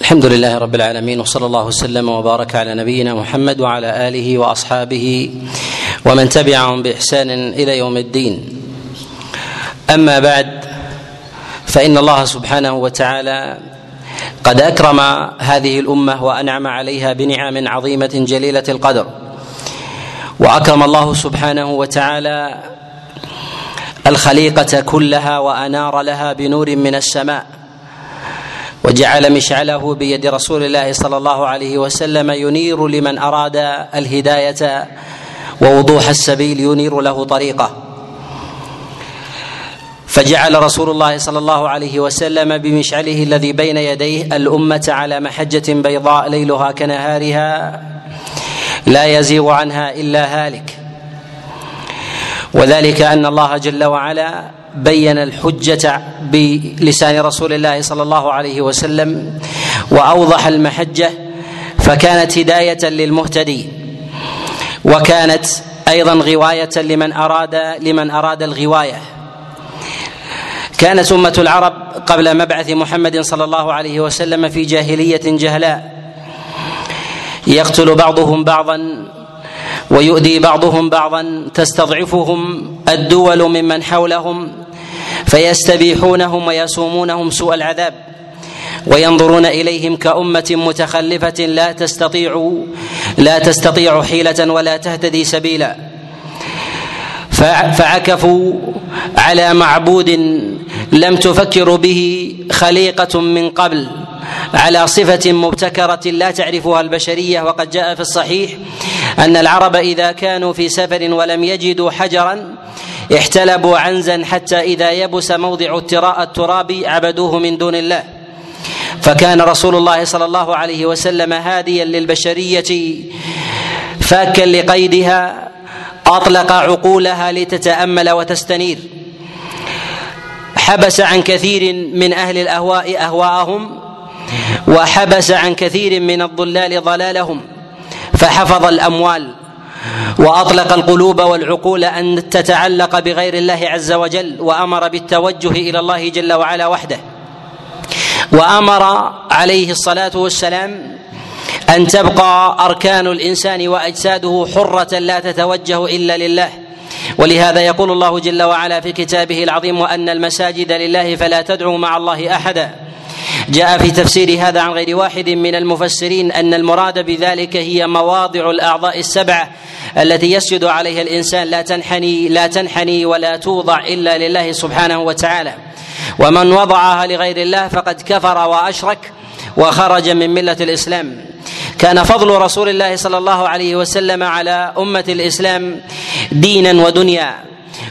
الحمد لله رب العالمين وصلى الله وسلم وبارك على نبينا محمد وعلى آله وأصحابه ومن تبعهم بإحسان إلى يوم الدين. أما بعد فإن الله سبحانه وتعالى قد أكرم هذه الأمة وأنعم عليها بنعم عظيمة جليلة القدر. وأكرم الله سبحانه وتعالى الخليقة كلها وأنار لها بنور من السماء. وجعل مشعله بيد رسول الله صلى الله عليه وسلم ينير لمن أراد الهداية ووضوح السبيل ينير له طريقه. فجعل رسول الله صلى الله عليه وسلم بمشعله الذي بين يديه الأمة على محجة بيضاء ليلها كنهارها لا يزيغ عنها إلا هالك. وذلك أن الله جل وعلا بين الحجة بلسان رسول الله صلى الله عليه وسلم وأوضح المحجة فكانت هداية للمهتدي وكانت أيضا غواية لمن أراد لمن أراد الغواية. كانت أمة العرب قبل مبعث محمد صلى الله عليه وسلم في جاهلية جهلاء. يقتل بعضهم بعضا ويؤذي بعضهم بعضا تستضعفهم الدول ممن حولهم فيستبيحونهم ويسومونهم سوء العذاب وينظرون إليهم كأمة متخلفة لا تستطيع لا تستطيع حيلة ولا تهتدي سبيلا. فعكفوا على معبود لم تفكر به خليقة من قبل على صفة مبتكرة لا تعرفها البشرية. وقد جاء في الصحيح أن العرب إذا كانوا في سفر ولم يجدوا حجرا احتلبوا عنزا حتى إذا يبس موضع التراب عبدوه من دون الله. فكان رسول الله صلى الله عليه وسلم هاديا للبشرية فاكا لقيدها أطلق عقولها لتتأمل وتستنير. حبس عن كثير من أهل الأهواء أهواءهم وحبس عن كثير من الضلال ضلالهم فحفظ الأموال. وأطلق القلوب والعقول أن تتعلق بغير الله عز وجل وأمر بالتوجه إلى الله جل وعلا وحده. وأمر عليه الصلاة والسلام أن تبقى أركان الإنسان وأجساده حرة لا تتوجه إلا لله. ولهذا يقول الله جل وعلا في كتابه العظيم وأن المساجد لله فلا تدعوا مع الله أحدا. جاء في تفسير هذا عن غير واحد من المفسرين أن المراد بذلك هي مواضع الأعضاء السبعة التي يسجد عليها الإنسان لا تنحني لا تنحني ولا توضع إلا لله سبحانه وتعالى. ومن وضعها لغير الله فقد كفر وأشرك وخرج من ملة الإسلام. كان فضل رسول الله صلى الله عليه وسلم على أمة الإسلام دينا ودنيا.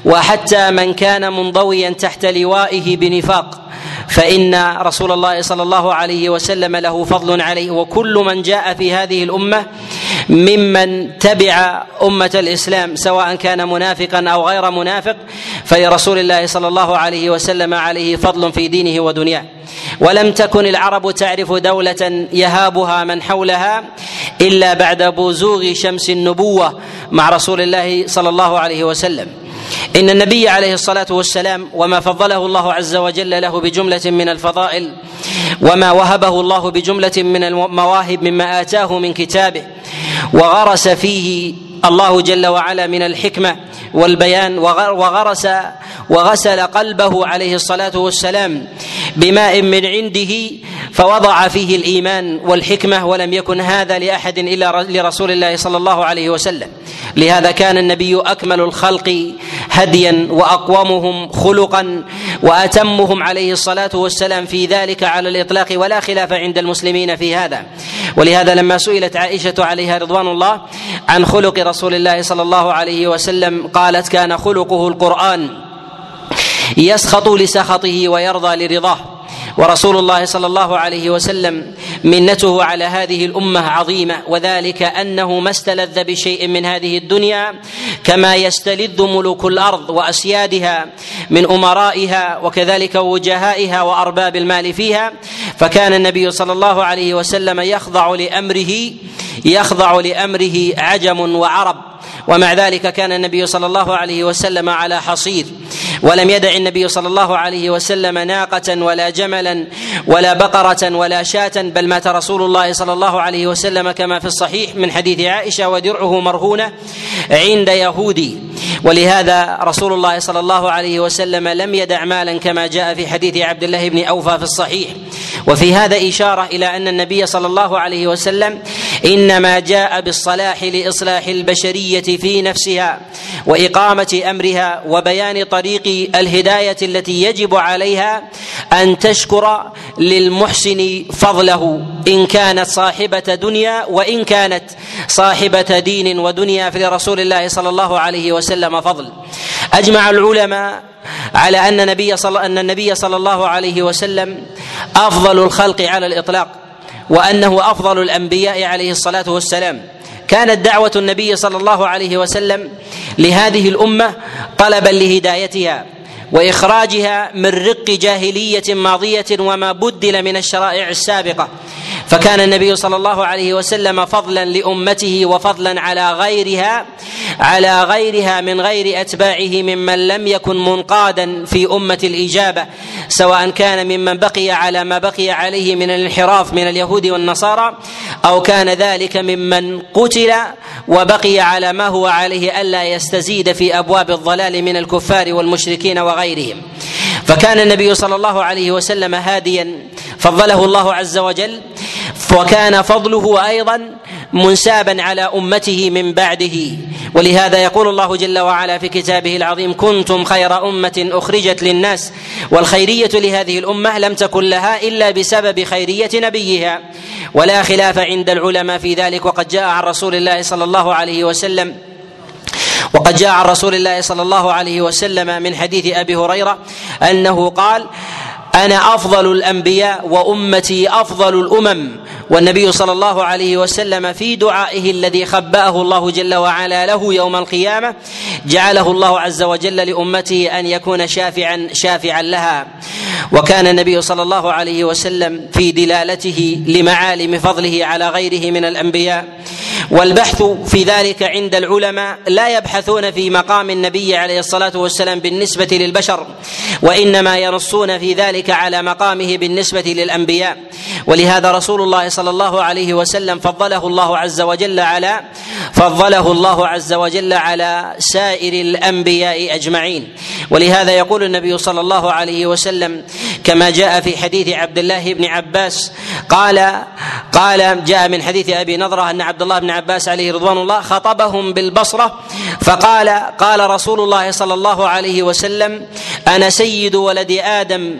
وحتى من كان منضويا تحت لوائه بنفاق فإن رسول الله صلى الله عليه وسلم له فضل عليه. وكل من جاء في هذه الأمة ممن تبع أمة الإسلام سواء كان منافقا أو غير منافق فلرسول الله صلى الله عليه وسلم عليه فضل في دينه ودنياه. ولم تكن العرب تعرف دولة يهابها من حولها إلا بعد بزوغ شمس النبوة مع رسول الله صلى الله عليه وسلم. إن النبي عليه الصلاة والسلام وما فضله الله عز وجل له بجملة من الفضائل وما وهبه الله بجملة من المواهب مما آتاه من كتابه وغرس فيه الله جل وعلا من الحكمة والبيان وغرس وغسل قلبه عليه الصلاة والسلام بماء من عنده فوضع فيه الإيمان والحكمة ولم يكن هذا لأحد إلا لرسول الله صلى الله عليه وسلم. لهذا كان النبي أكمل الخلق هديا وأقومهم خلقا وأتمهم عليه الصلاة والسلام في ذلك على الإطلاق ولا خلاف عند المسلمين في هذا. ولهذا لما سئلت عائشة عليها رضوان الله عن خلق رسول الله صلى الله عليه وسلم قالت كان خلقه القرآن يسخط لسخطه ويرضى لرضاه. ورسول الله صلى الله عليه وسلم منته على هذه الأمة عظيمة وذلك أنه ما استلذ بشيء من هذه الدنيا كما يستلذ ملوك الأرض وأسيادها من أمرائها وكذلك وجهائها وأرباب المال فيها. فكان النبي صلى الله عليه وسلم يخضع لأمره يخضع لأمره عجم وعرب ومع ذلك كان النبي صلى الله عليه وسلم على حصير. ولم يدع النبي صلى الله عليه وسلم ناقة ولا جملا ولا بقرة ولا شاة بل مات رسول الله صلى الله عليه وسلم كما في الصحيح من حديث عائشة ودرعه مرهونة عند يهودي. ولهذا رسول الله صلى الله عليه وسلم لم يدع مالا كما جاء في حديث عبد الله بن أوفى في الصحيح. وفي هذا إشارة إلى أن النبي صلى الله عليه وسلم إنما جاء بالصلاح لإصلاح البشرية في نفسها وإقامة أمرها وبيان طريق الهداية التي يجب عليها أن تشكر للمحسن فضله إن كانت صاحبة دنيا وإن كانت صاحبة دين ودنيا فلرسول الله صلى الله عليه وسلم فضل. أجمع العلماء على أن النبي صلى أن النبي صلى الله عليه وسلم أفضل الخلق على الإطلاق. وأنه أفضل الأنبياء عليه الصلاة والسلام. كانت دعوة النبي صلى الله عليه وسلم لهذه الأمة طلبا لهدايتها وإخراجها من رق جاهلية ماضية وما بدل من الشرائع السابقة. فكان النبي صلى الله عليه وسلم فضلا لأمته وفضلا على غيرها على غيرها من غير أتباعه ممن لم يكن منقادا في أمة الإجابة سواء كان ممن بقي على ما بقي عليه من الانحراف من اليهود والنصارى أو كان ذلك ممن قتل وبقي على ما هو عليه ألا يستزيد في أبواب الضلال من الكفار والمشركين وغيرهم. فكان النبي صلى الله عليه وسلم هاديا فضله الله عز وجل وكان فضله أيضا منسابا على أمته من بعده. ولهذا يقول الله جل وعلا في كتابه العظيم كنتم خير أمة أخرجت للناس والخيرية لهذه الأمة لم تكن لها إلا بسبب خيرية نبيها. ولا خلاف عند العلماء في ذلك وقد جاء عن رسول الله صلى الله عليه وسلم وقد جاء عن رسول الله صلى الله عليه وسلم من حديث أبي هريرة أنه قال أنا أفضل الأنبياء وأمتي أفضل الأمم. والنبي صلى الله عليه وسلم في دعائه الذي خبأه الله جل وعلا له يوم القيامة جعله الله عز وجل لأمته أن يكون شافعا شافعا لها. وكان النبي صلى الله عليه وسلم في دلالته لمعالم فضله على غيره من الأنبياء. والبحث في ذلك عند العلماء لا يبحثون في مقام النبي عليه الصلاة والسلام بالنسبة للبشر وإنما ينصون في ذلك على مقامه بالنسبة للأنبياء. ولهذا رسول الله صلى الله عليه وسلم فضله الله عز وجل على فضله الله عز وجل على سائر الأنبياء أجمعين. ولهذا يقول النبي صلى الله عليه وسلم كما جاء في حديث عبد الله بن عباس قال قال جاء من حديث أبي نضرة أن عبد الله بن عباس عليه رضوان الله خطبهم بالبصرة فقال قال رسول الله صلى الله عليه وسلم أنا سيد ولد آدم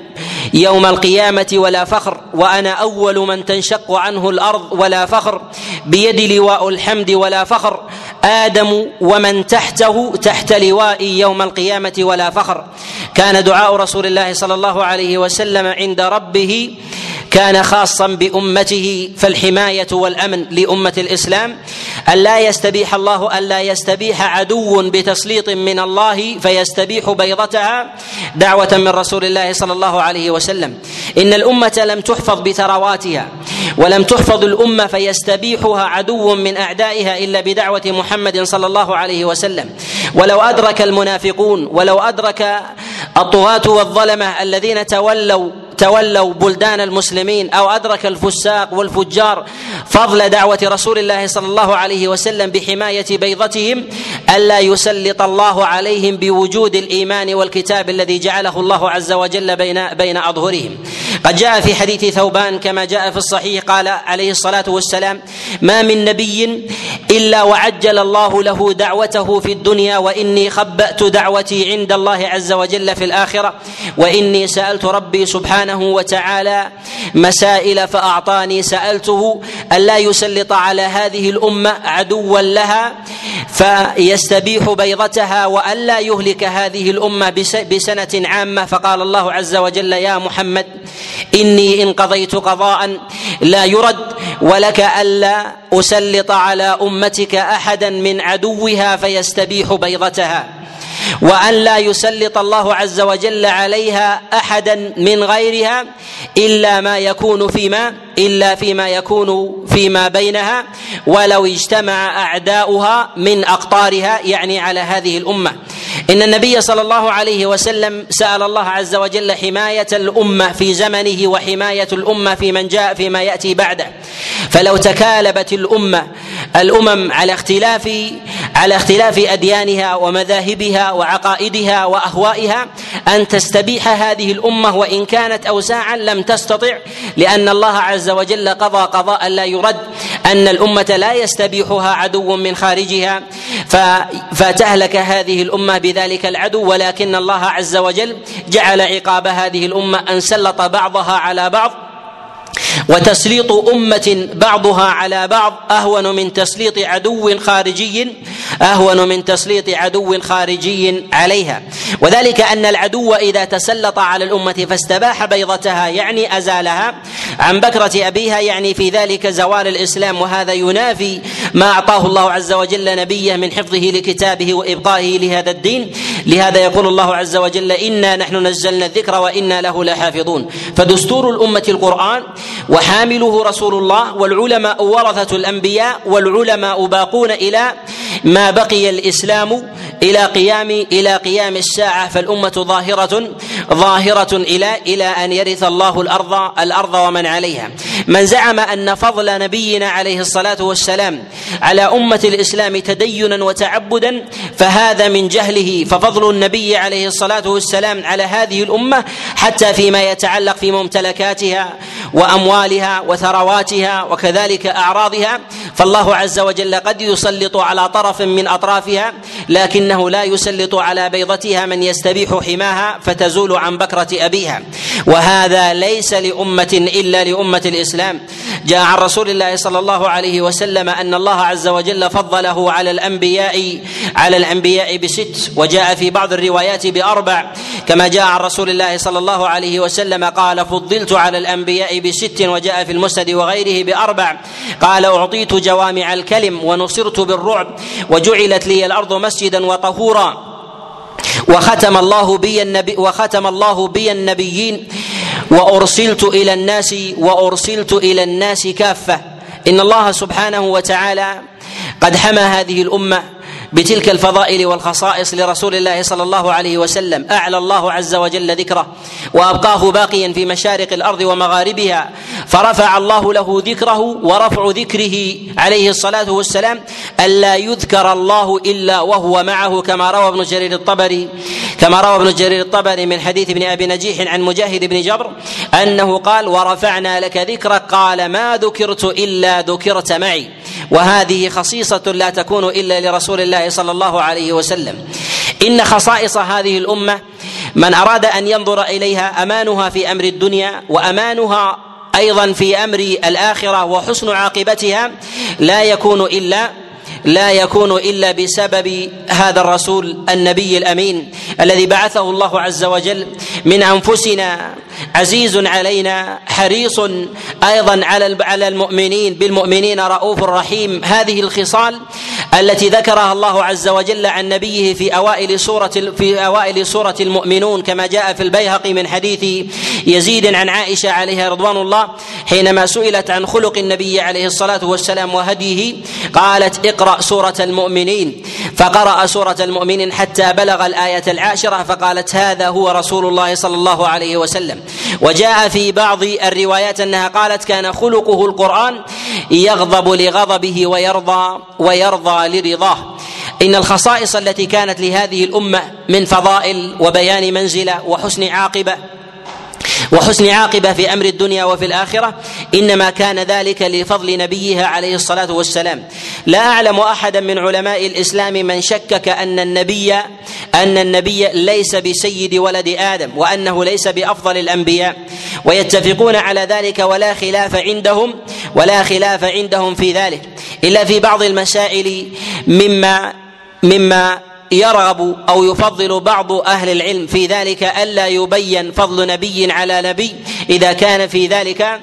يوم القيامة ولا فخر وأنا أول من تنشق عنه الأرض ولا فخر. بيدي لواء الحمد ولا فخر. آدم ومن تحته تحت لوائي يوم القيامة ولا فخر. كان دعاء رسول الله صلى الله عليه وسلم عند ربه كان خاصا بأمته فالحماية والأمن لأمة الإسلام الا يستبيح الله الا يستبيح عدو بتسليط من الله فيستبيح بيضتها دعوة من رسول الله صلى الله عليه وسلم. إن الأمة لم تحفظ بثرواتها ولم تحفظ الأمة فيستبيحها عدو من أعدائها إلا بدعوة محمد صلى الله عليه وسلم. ولو أدرك المنافقون ولو أدرك الطغاة والظلمة الذين تولوا تولوا بلدان المسلمين أو أدرك الفساق والفجار فضل دعوة رسول الله صلى الله عليه وسلم بحماية بيضتهم ألا يسلط الله عليهم بوجود الإيمان والكتاب الذي جعله الله عز وجل بين بين أظهرهم. قد جاء في حديث ثوبان كما جاء في الصحيح قال عليه الصلاة والسلام ما من نبي إلا وعجل الله له دعوته في الدنيا وإني خبأت دعوتي عند الله عز وجل في الآخرة وإني سألت ربي سبحانه وتعالى مسائل فأعطاني سألته ألا يسلط على هذه الأمة عدوا لها فيستبيح بيضتها وألا يهلك هذه الأمة بسنة عامة. فقال الله عز وجل يا محمد إني إن قضيت قضاء لا يرد ولك ألا أسلط على أمتك احدا من عدوها فيستبيح بيضتها. وأن لا يسلط الله عز وجل عليها أحدا من غيرها إلا ما يكون فيما إلا فيما يكون فيما بينها ولو اجتمع أعداؤها من أقطارها يعني على هذه الأمة. إن النبي صلى الله عليه وسلم سأل الله عز وجل حماية الأمة في زمنه وحماية الأمة في من جاء فيما يأتي بعده. فلو تكالبت الأمة الأمم على اختلاف على اختلاف أديانها ومذاهبها وعقائدها وأهوائها أن تستبيح هذه الأمة وإن كانت أوساعا لم تستطع لأن الله عز وجل قضى قضاء لا يرد أن الأمة لا يستبيحها عدو من خارجها فتهلك هذه الأمة بذلك العدو ولكن الله عز وجل جعل عقاب هذه الأمة أن سلط بعضها على بعض. وتسليط أمة بعضها على بعض أهون من تسليط عدو خارجي أهون من تسليط عدو خارجي عليها. وذلك أن العدو إذا تسلط على الأمة فاستباح بيضتها يعني أزالها. عن بكرة أبيها يعني في ذلك زوال الإسلام وهذا ينافي ما أعطاه الله عز وجل نبيه من حفظه لكتابه وإبقائه لهذا الدين. لهذا يقول الله عز وجل إنا نحن نزلنا الذكر وإنا له لحافظون. فدستور الأمة القرآن وحامله رسول الله والعلماء ورثة الأنبياء والعلماء باقون إلى ما بقي الإسلام إلى قيام إلى قيام الساعة فالأمة ظاهرة ظاهرة إلى إلى أن يرث الله الأرض الأرض ومن عليها. من زعم أن فضل نبينا عليه الصلاة والسلام على أمة الإسلام تدينا وتعبدا فهذا من جهله. ففضل النبي عليه الصلاة والسلام على هذه الأمة حتى فيما يتعلق في ممتلكاتها وأموالها وثرواتها وكذلك أعراضها فالله عز وجل قد يسلط على طرف من أطرافها لكنه لا يسلط على بيضتها من يستبيح حماها فتزول عن بكرة أبيها. وهذا ليس لأمة إلا لأمة الإسلام. جاء عن رسول الله صلى الله عليه وسلم أن الله عز وجل فضله على الأنبياء على الأنبياء بست وجاء في بعض الروايات بأربع. كما جاء عن رسول الله صلى الله عليه وسلم قال فضلت على الأنبياء بست وجاء في المسند وغيره بأربع. قال أعطيت جوامع الكلم ونصرت بالرعب وجعلت لي الأرض مسجدا وطهورا. وختم الله بي النبي وختم الله بي النبيين. وأرسلت إلى الناس وأرسلت إلى الناس كافة. إن الله سبحانه وتعالى قد حمى هذه الأمة بتلك الفضائل والخصائص لرسول الله صلى الله عليه وسلم. أعلى الله عز وجل ذكره وأبقاه باقيا في مشارق الأرض ومغاربها. فرفع الله له ذكره ورفع ذكره عليه الصلاة والسلام. ألا يذكر الله إلا وهو معه كما روى ابن جرير الطبري كما روى ابن جرير الطبري من حديث ابن أبي نجيح عن مجاهد بن جبر أنه قال ورفعنا لك ذكرك قال ما ذكرت إلا ذكرت معي وهذه خصيصة لا تكون إلا لرسول الله صلى الله عليه وسلم. إن خصائص هذه الأمة من أراد أن ينظر إليها أمانها في أمر الدنيا وأمانها أيضا في أمر الآخرة وحسن عاقبتها لا يكون إلا لا يكون إلا بسبب هذا الرسول النبي الأمين الذي بعثه الله عز وجل من أنفسنا. عزيز علينا حريص أيضا على على المؤمنين بالمؤمنين رؤوف رحيم. هذه الخصال التي ذكرها الله عز وجل عن نبيه في أوائل سورة في أوائل سورة المؤمنون كما جاء في البيهقي من حديث يزيد عن عائشة عليها رضوان الله حينما سئلت عن خلق النبي عليه الصلاة والسلام وهديه قالت اقرأ سورة المؤمنين فقرأ سورة المؤمنين حتى بلغ الآية العاشرة فقالت هذا هو رسول الله صلى الله عليه وسلم وجاء في بعض الروايات أنها قالت كان خلقه القرآن يغضب لغضبه ويرضى ويرضى لرضاه إن الخصائص التي كانت لهذه الأمة من فضائل وبيان منزلة وحسن عاقبة وحسن عاقبة في أمر الدنيا وفي الآخرة إنما كان ذلك لفضل نبيها عليه الصلاة والسلام. لا أعلم أحدا من علماء الإسلام من شكك ان النبي أن النبي ليس بسيد ولد آدم وأنه ليس بأفضل الأنبياء. ويتفقون على ذلك ولا خلاف عندهم ولا خلاف عندهم في ذلك. إلا في بعض المسائل مما مما يرغب أو يفضل بعض أهل العلم في ذلك ألا يبين فضل نبي على نبي. إذا كان في ذلك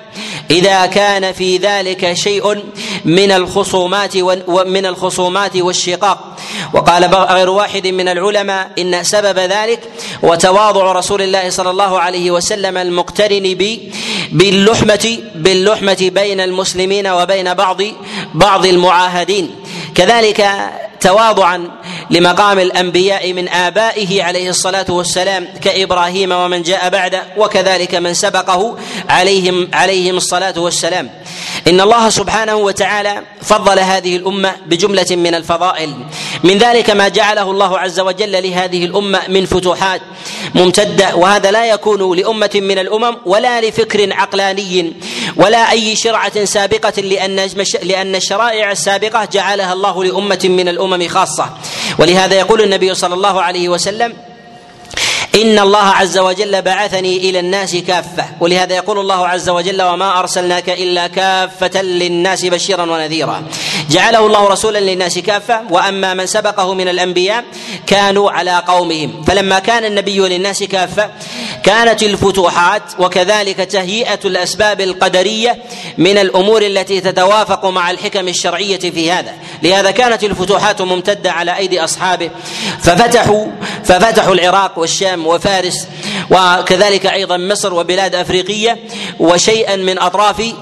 إذا كان في ذلك شيء من الخصومات ومن الخصومات والشقاق. وقال غير واحد من العلماء إن سبب ذلك وتواضع رسول الله صلى الله عليه وسلم المقترن باللحمة باللحمة بين المسلمين وبين بعض بعض المعاهدين. كذلك تواضعا لمقام الأنبياء من آبائه عليه الصلاة والسلام كإبراهيم ومن جاء بعده وكذلك من سبقه عليهم عليهم الصلاة والسلام. إن الله سبحانه وتعالى فضل هذه الأمة بجملة من الفضائل. من ذلك ما جعله الله عز وجل لهذه الأمة من فتوحات ممتدة. وهذا لا يكون لأمة من الأمم ولا لفكر عقلاني ولا أي شرعة سابقة لأن لأن الشرائع السابقة جعلها الله لأمة من الأمم خاصة. ولهذا يقول النبي صلى الله عليه وسلم إن الله عز وجل بعثني إلى الناس كافة. ولهذا يقول الله عز وجل وما أرسلناك إلا كافة للناس بشيرا ونذيرا. جعله الله رسولا للناس كافة وأما من سبقه من الأنبياء كانوا على قومهم. فلما كان النبي للناس كافة كانت الفتوحات وكذلك تهيئة الأسباب القدرية من الأمور التي تتوافق مع الحكم الشرعية في هذا. لهذا كانت الفتوحات ممتدة على أيدي أصحابه ففتحوا ففتحوا العراق والشام وفارس وكذلك أيضا مصر وبلاد أفريقية وشيئا من أطراف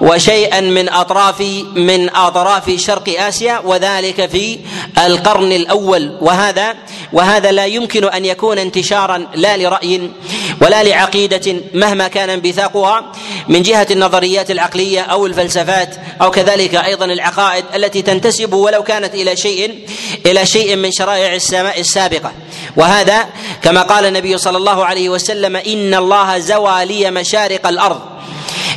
وشيئا من أطراف من أطراف شرق آسيا وذلك في القرن الأول. وهذا وهذا لا يمكن أن يكون انتشارا لا لرأي ولا لعقيدة مهما كان انبثاقها من جهة النظريات العقلية أو الفلسفات أو كذلك أيضا العقائد التي تنتسب ولو كانت إلى شيء إلى شيء من شرائع السماء السابقة. وهذا كما قال النبي صلى الله عليه وسلم إن الله زوى لي مشارق الأرض.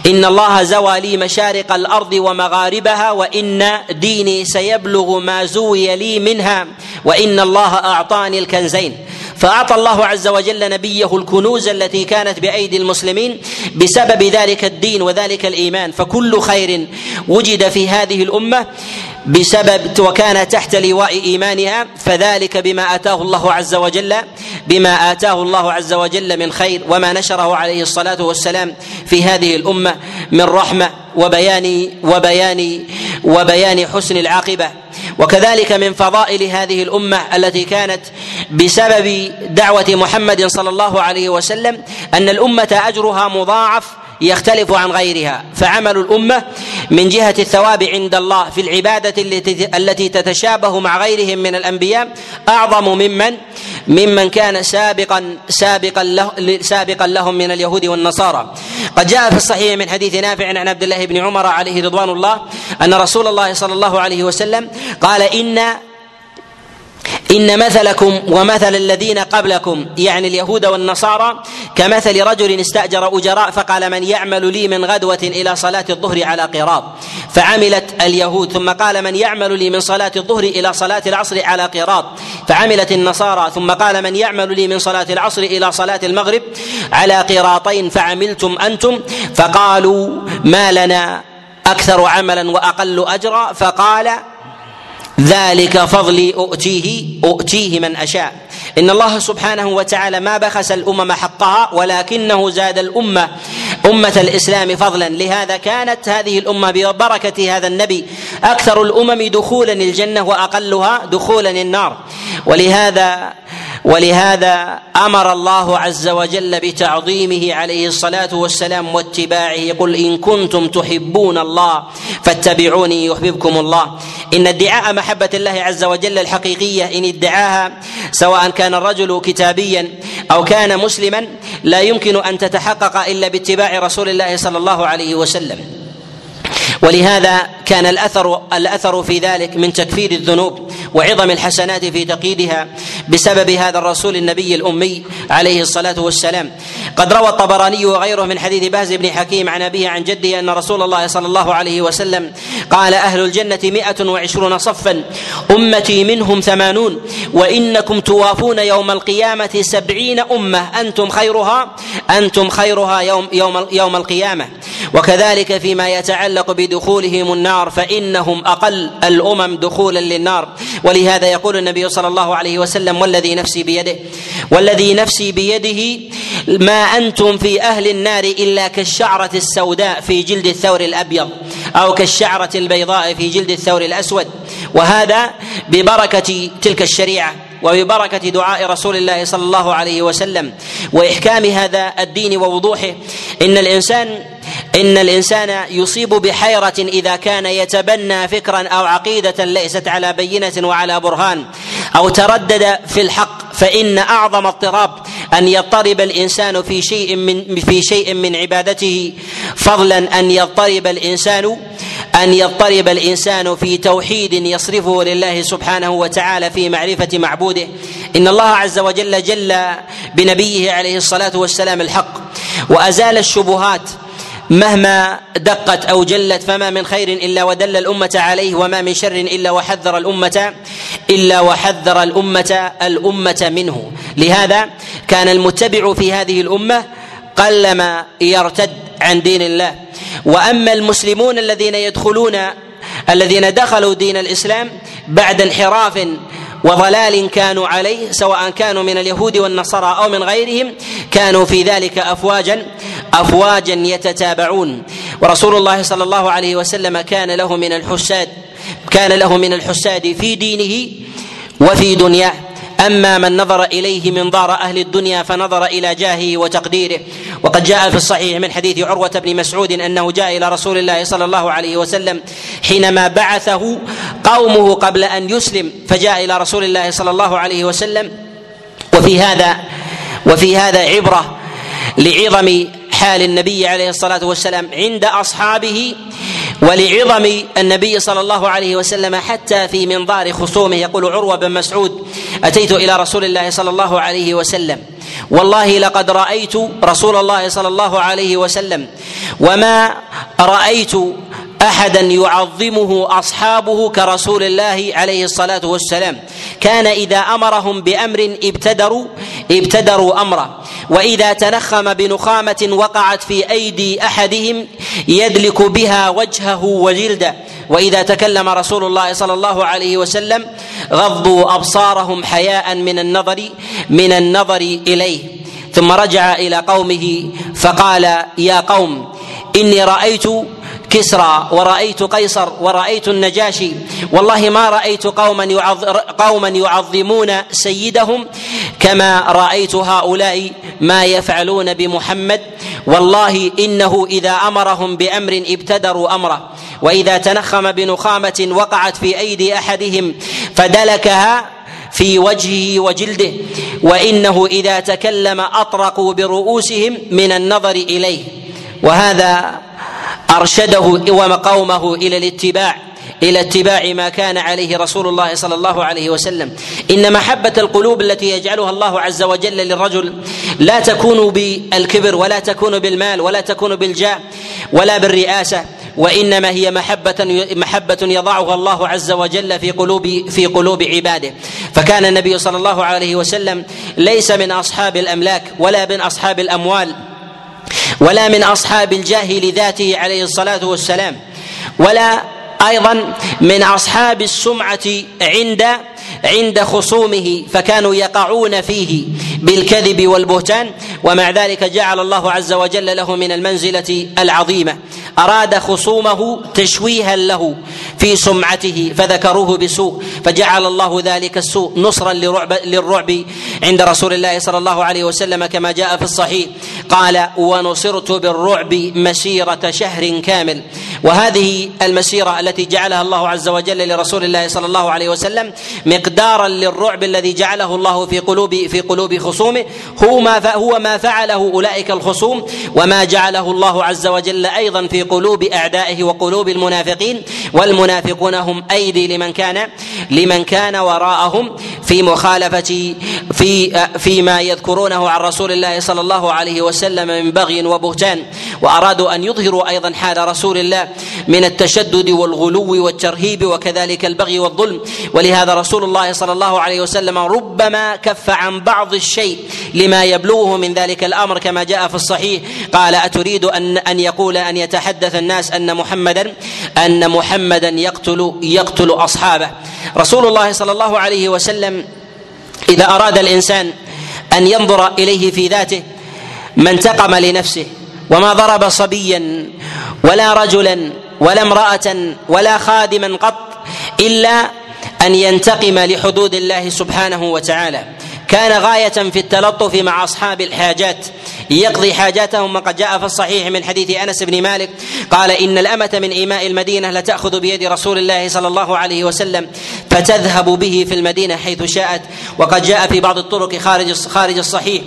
إن الله زوى لي مشارق الأرض ومغاربها وإن ديني سيبلغ ما زوي لي منها وإن الله أعطاني الكنزين. فأعطى الله عز وجل نبيه الكنوز التي كانت بأيدي المسلمين بسبب ذلك الدين وذلك الإيمان. فكل خير وجد في هذه الأمة. بسبب وكان تحت لواء إيمانها فذلك بما آتاه الله عز وجل بما آتاه الله عز وجل من خير وما نشره عليه الصلاة والسلام في هذه الأمة من رحمة وبيان وبيان وبيان حسن العاقبة. وكذلك من فضائل هذه الأمة التي كانت بسبب دعوة محمد صلى الله عليه وسلم أن الأمة أجرها مضاعف يختلف عن غيرها. فعمل الأمة من جهة الثواب عند الله في العبادة التي تتشابه مع غيرهم من الأنبياء أعظم ممن؟ ممن كان سابقا سابقا له سابقا لهم من اليهود والنصارى. قد جاء في الصحيح من حديث نافع عن عبد الله بن عمر عليه رضوان الله أن رسول الله صلى الله عليه وسلم قال إن إن مثلكم ومثل الذين قبلكم يعني اليهود والنصارى كمثل رجل استأجر أجراء فقال من يعمل لي من غدوة إلى صلاة الظهر على قراط. فعملت اليهود ثم قال من يعمل لي من صلاة الظهر إلى صلاة العصر على قراط. فعملت النصارى ثم قال من يعمل لي من صلاة العصر إلى صلاة المغرب على قراطين فعملتم أنتم؟ فقالوا ما لنا أكثر عملا وأقل أجرا فقال ذلك فضلي أؤتيه أؤتيه من أشاء. إن الله سبحانه وتعالى ما بخس الأمم حقها ولكنه زاد الأمة أمة الإسلام فضلا. لهذا كانت هذه الأمة ببركة هذا النبي أكثر الأمم دخولا الجنة وأقلها دخولا النار. ولهذا ولهذا أمر الله عز وجل بتعظيمه عليه الصلاة والسلام واتباعه قل إن كنتم تحبون الله فاتبعوني يحببكم الله. إن ادعاء محبة الله عز وجل الحقيقية إن ادعاها سواء كان الرجل كتابيا أو كان مسلما لا يمكن أن تتحقق إلا باتباع رسول الله صلى الله عليه وسلم. ولهذا كان الاثر الأثر في ذلك من تكفير الذنوب وعظم الحسنات في تقييدها بسبب هذا الرسول النبي الأمي عليه الصلاة والسلام. قد روى الطبراني وغيره من حديث باز بن حكيم عن أبيه عن جده أن رسول الله صلى الله عليه وسلم قال أهل الجنة مائة وعشرون صفا أمتي منهم ثمانون وإنكم توافون يوم القيامة سبعين أمة أنتم خيرها؟ أنتم خيرها يوم يوم يوم القيامة. وكذلك فيما يتعلق بدخولهم النار فإنهم أقل الأمم دخولا للنار. ولهذا يقول النبي صلى الله عليه وسلم والذي نفسي بيده والذي نفسي بيده ما أنتم في أهل النار إلا كالشعرة السوداء في جلد الثور الأبيض أو كالشعرة البيضاء في جلد الثور الأسود. وهذا ببركة تلك الشريعة وببركة دعاء رسول الله صلى الله عليه وسلم وإحكام هذا الدين ووضوحه. إن الإنسان إن الإنسان يصيب بحيرة إذا كان يتبنى فكرا أو عقيدة ليست على بينة وعلى برهان أو تردد في الحق فإن أعظم اضطراب أن يضطرب الإنسان في شيء من في شيء من عبادته. فضلا أن يضطرب الإنسان أن يضطرب الإنسان في توحيد يصرفه لله سبحانه وتعالى في معرفة معبوده. إن الله عز وجل جل بنبيه عليه الصلاة والسلام الحق. وأزال الشبهات مهما دقت أو جلت فما من خير إلا ودل الأمة عليه وما من شر إلا وحذر الأمة إلا وحذر الأمة الأمة منه. لهذا كان المتبع في هذه الأمة قلما يرتد عن دين الله. وأما المسلمون الذين يدخلون الذين دخلوا دين الإسلام بعد انحراف وضلال كانوا عليه سواء كانوا من اليهود والنصارى أو من غيرهم كانوا في ذلك افواجا افواجا يتتابعون. ورسول الله صلى الله عليه وسلم كان له من الحساد كان له من الحساد في دينه وفي دنياه. أما من نظر إليه منظار أهل الدنيا فنظر إلى جاهه وتقديره. وقد جاء في الصحيح من حديث عروة بن مسعود أنه جاء إلى رسول الله صلى الله عليه وسلم حينما بعثه قومه قبل أن يسلم فجاء إلى رسول الله صلى الله عليه وسلم. وفي هذا وفي هذا عبرة لعظم حال النبي عليه الصلاة والسلام عند أصحابه ولعظم النبي صلى الله عليه وسلم حتى في منظار خصومه. يقول عروة بن مسعود أتيت إلى رسول الله صلى الله عليه وسلم. والله لقد رأيت رسول الله صلى الله عليه وسلم وما رأيت أحدا يعظمه أصحابه كرسول الله عليه الصلاة والسلام. كان إذا أمرهم بأمر ابتدروا ابتدروا أمره. وإذا تنخم بنخامة وقعت في أيدي أحدهم يدلك بها وجهه وجلده. وإذا تكلم رسول الله صلى الله عليه وسلم غضوا أبصارهم حياء من النظر من النظر إليه. ثم رجع إلى قومه فقال يا قوم إني رأيت كسرى ورأيت قيصر ورأيت النجاشي. والله ما رأيت قوما قوما يعظمون سيدهم كما رأيت هؤلاء ما يفعلون بمحمد. والله إنه إذا أمرهم بأمر ابتدروا أمره. وإذا تنخم بنخامة وقعت في أيدي أحدهم فدلكها في وجهه وجلده. وإنه إذا تكلم أطرقوا برؤوسهم من النظر إليه. وهذا أرشده وقومه إلى الاتباع إلى اتباع ما كان عليه رسول الله صلى الله عليه وسلم. إن محبة القلوب التي يجعلها الله عز وجل للرجل لا تكون بالكبر ولا تكون بالمال ولا تكون بالجاه ولا بالرئاسة وإنما هي محبة محبة يضعها الله عز وجل في قلوب في قلوب عباده. فكان النبي صلى الله عليه وسلم ليس من أصحاب الأملاك ولا من أصحاب الأموال. ولا من أصحاب الجاه لذاته عليه الصلاة والسلام ولا أيضا من أصحاب السمعة عند عند خصومه فكانوا يقعون فيه بالكذب والبهتان ومع ذلك جعل الله عز وجل له من المنزلة العظيمة. أراد خصومه تشويها له في سمعته فذكروه بسوء فجعل الله ذلك السوء نصرا لرعب للرعب عند رسول الله صلى الله عليه وسلم كما جاء في الصحيح. قال ونصرت بالرعب مسيرة شهر كامل. وهذه المسيرة التي جعلها الله عز وجل لرسول الله صلى الله عليه وسلم مقدارا للرعب الذي جعله الله في قلوب في قلوب خصومه. هو ما هو ما فعله أولئك الخصوم. وما جعله الله عز وجل أيضا في قلوب أعدائه وقلوب المنافقين. والمنافقون هم أيدي لمن كان لمن كان وراءهم في مخالفه في فيما يذكرونه عن رسول الله صلى الله عليه وسلم من بغي وبهتان. وأرادوا أن يظهروا أيضا حال رسول الله من التشدد والغلو والترهيب وكذلك البغي والظلم. ولهذا رسول الله صلى الله عليه وسلم ربما كف عن بعض الشيء لما يبلغه من ذلك الأمر كما جاء في الصحيح. قال أتريد أن أن يقول أن يتحدث الناس أن محمدا أن محمدا يقتل يقتل أصحابه. رسول الله صلى الله عليه وسلم إذا أراد الإنسان أن ينظر إليه في ذاته ما انتقم لنفسه وما ضرب صبيا ولا رجلا ولا امرأة ولا خادما قط إلا أن ينتقم لحدود الله سبحانه وتعالى. كان غاية في التلطف مع أصحاب الحاجات يقضي حاجاتهم. وقد جاء في الصحيح من حديث أنس بن مالك قال إن الأمة من إيماء المدينة لتأخذ بيد رسول الله صلى الله عليه وسلم فتذهب به في المدينة حيث شاءت. وقد جاء في بعض الطرق خارج خارج الصحيح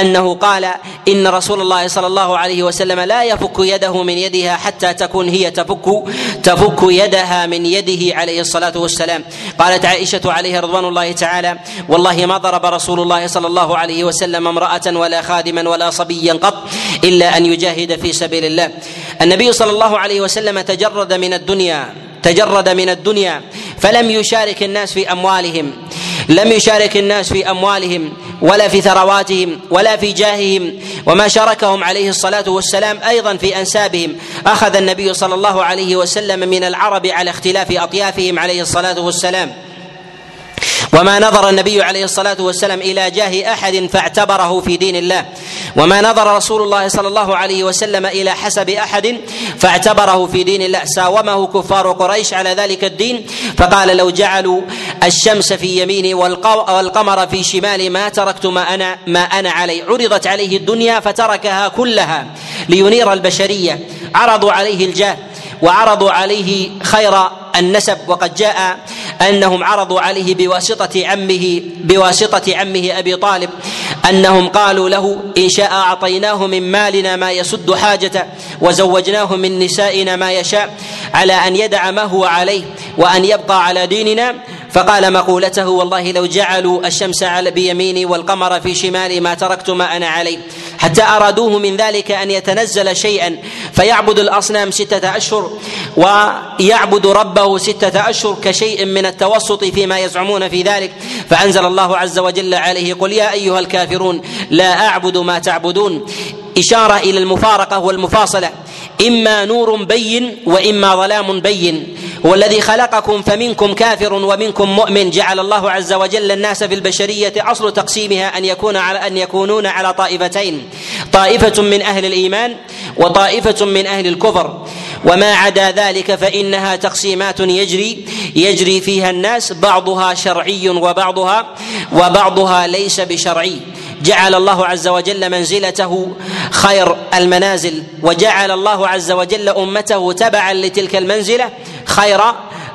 أنه قال إن رسول الله صلى الله عليه وسلم لا يفك يده من يدها حتى تكون هي تفك تفك يدها من يده عليه الصلاة والسلام. قالت عائشة عليه رضوان الله تعالى والله ما ضرب رسول الله صلى الله عليه وسلم امرأة ولا خادما ولا صبيا قط إلا أن يجاهد في سبيل الله. النبي صلى الله عليه وسلم تجرد من الدنيا تجرد من الدنيا فلم يشارك الناس في أموالهم لم يشارك الناس في أموالهم ولا في ثرواتهم ولا في جاههم وما شاركهم عليه الصلاة والسلام أيضا في أنسابهم. أخذ النبي صلى الله عليه وسلم من العرب على اختلاف أطيافهم عليه الصلاة والسلام. وما نظر النبي عليه الصلاة والسلام إلى جاه أحد فاعتبره في دين الله. وما نظر رسول الله صلى الله عليه وسلم إلى حسب أحد فاعتبره في دين الله. ساومه كفار قريش على ذلك الدين فقال لو جعلوا الشمس في يميني والقمر في شمالي ما تركت ما أنا ما أنا عليه. عرضت عليه الدنيا فتركها كلها لينير البشرية. عرضوا عليه الجاه وعرضوا عليه خير النسب وقد جاء أنهم عرضوا عليه بواسطة عمه بواسطة عمه أبي طالب أنهم قالوا له إن شاء أعطيناه من مالنا ما يسد حاجته وزوجناه من نسائنا ما يشاء على أن يدع ما هو عليه وأن يبقى على ديننا. فقال مقولته والله لو جعلوا الشمس على بيميني والقمر في شمالي ما تركت ما أنا عليه. حتى أرادوه من ذلك أن يتنزل شيئا. فيعبد الأصنام ستة أشهر ويعبد ربه ستة أشهر كشيء من التوسط فيما يزعمون في ذلك. فأنزل الله عز وجل عليه قل يا أيها الكافرون لا أعبد ما تعبدون. إشارة إلى المفارقة والمفاصلة. إما نور بين وإما ظلام بين. هو الذي خلقكم فمنكم كافر ومنكم مؤمن. جعل الله عز وجل الناس في البشرية أصل تقسيمها أن يكون على أن يكونون على طائفتين. طائفة من أهل الإيمان وطائفة من أهل الكفر. وما عدا ذلك فإنها تقسيمات يجري يجري فيها الناس. بعضها شرعي وبعضها وبعضها ليس بشرعي. جعل الله عز وجل منزلته خير المنازل وجعل الله عز وجل أمته تبعا لتلك المنزلة خير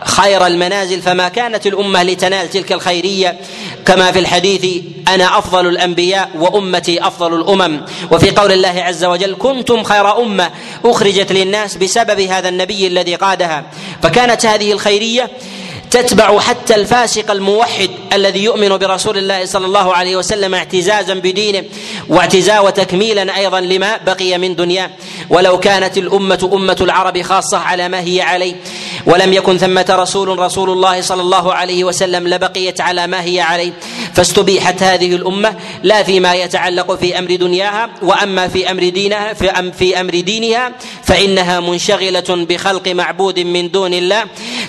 خير المنازل. فما كانت الأمة لتنال تلك الخيرية كما في الحديث أنا أفضل الأنبياء وأمتي أفضل الأمم. وفي قول الله عز وجل كنتم خير أمة أخرجت للناس بسبب هذا النبي الذي قادها. فكانت هذه الخيرية تتبع حتى الفاسق الموحد الذي يؤمن برسول الله صلى الله عليه وسلم اعتزازا بدينه واعتزاء وتكميلا أيضا لما بقي من دنياه. ولو كانت الأمة أمة العرب خاصة على ما هي عليه ولم يكن ثمة رسول رسول الله صلى الله عليه وسلم لبقيت على ما هي عليه. فاستبيحت هذه الأمة لا فيما يتعلق في أمر دنياها وأما في أمر دينها في أمر دينها فإنها منشغلة بخلق معبود من دون الله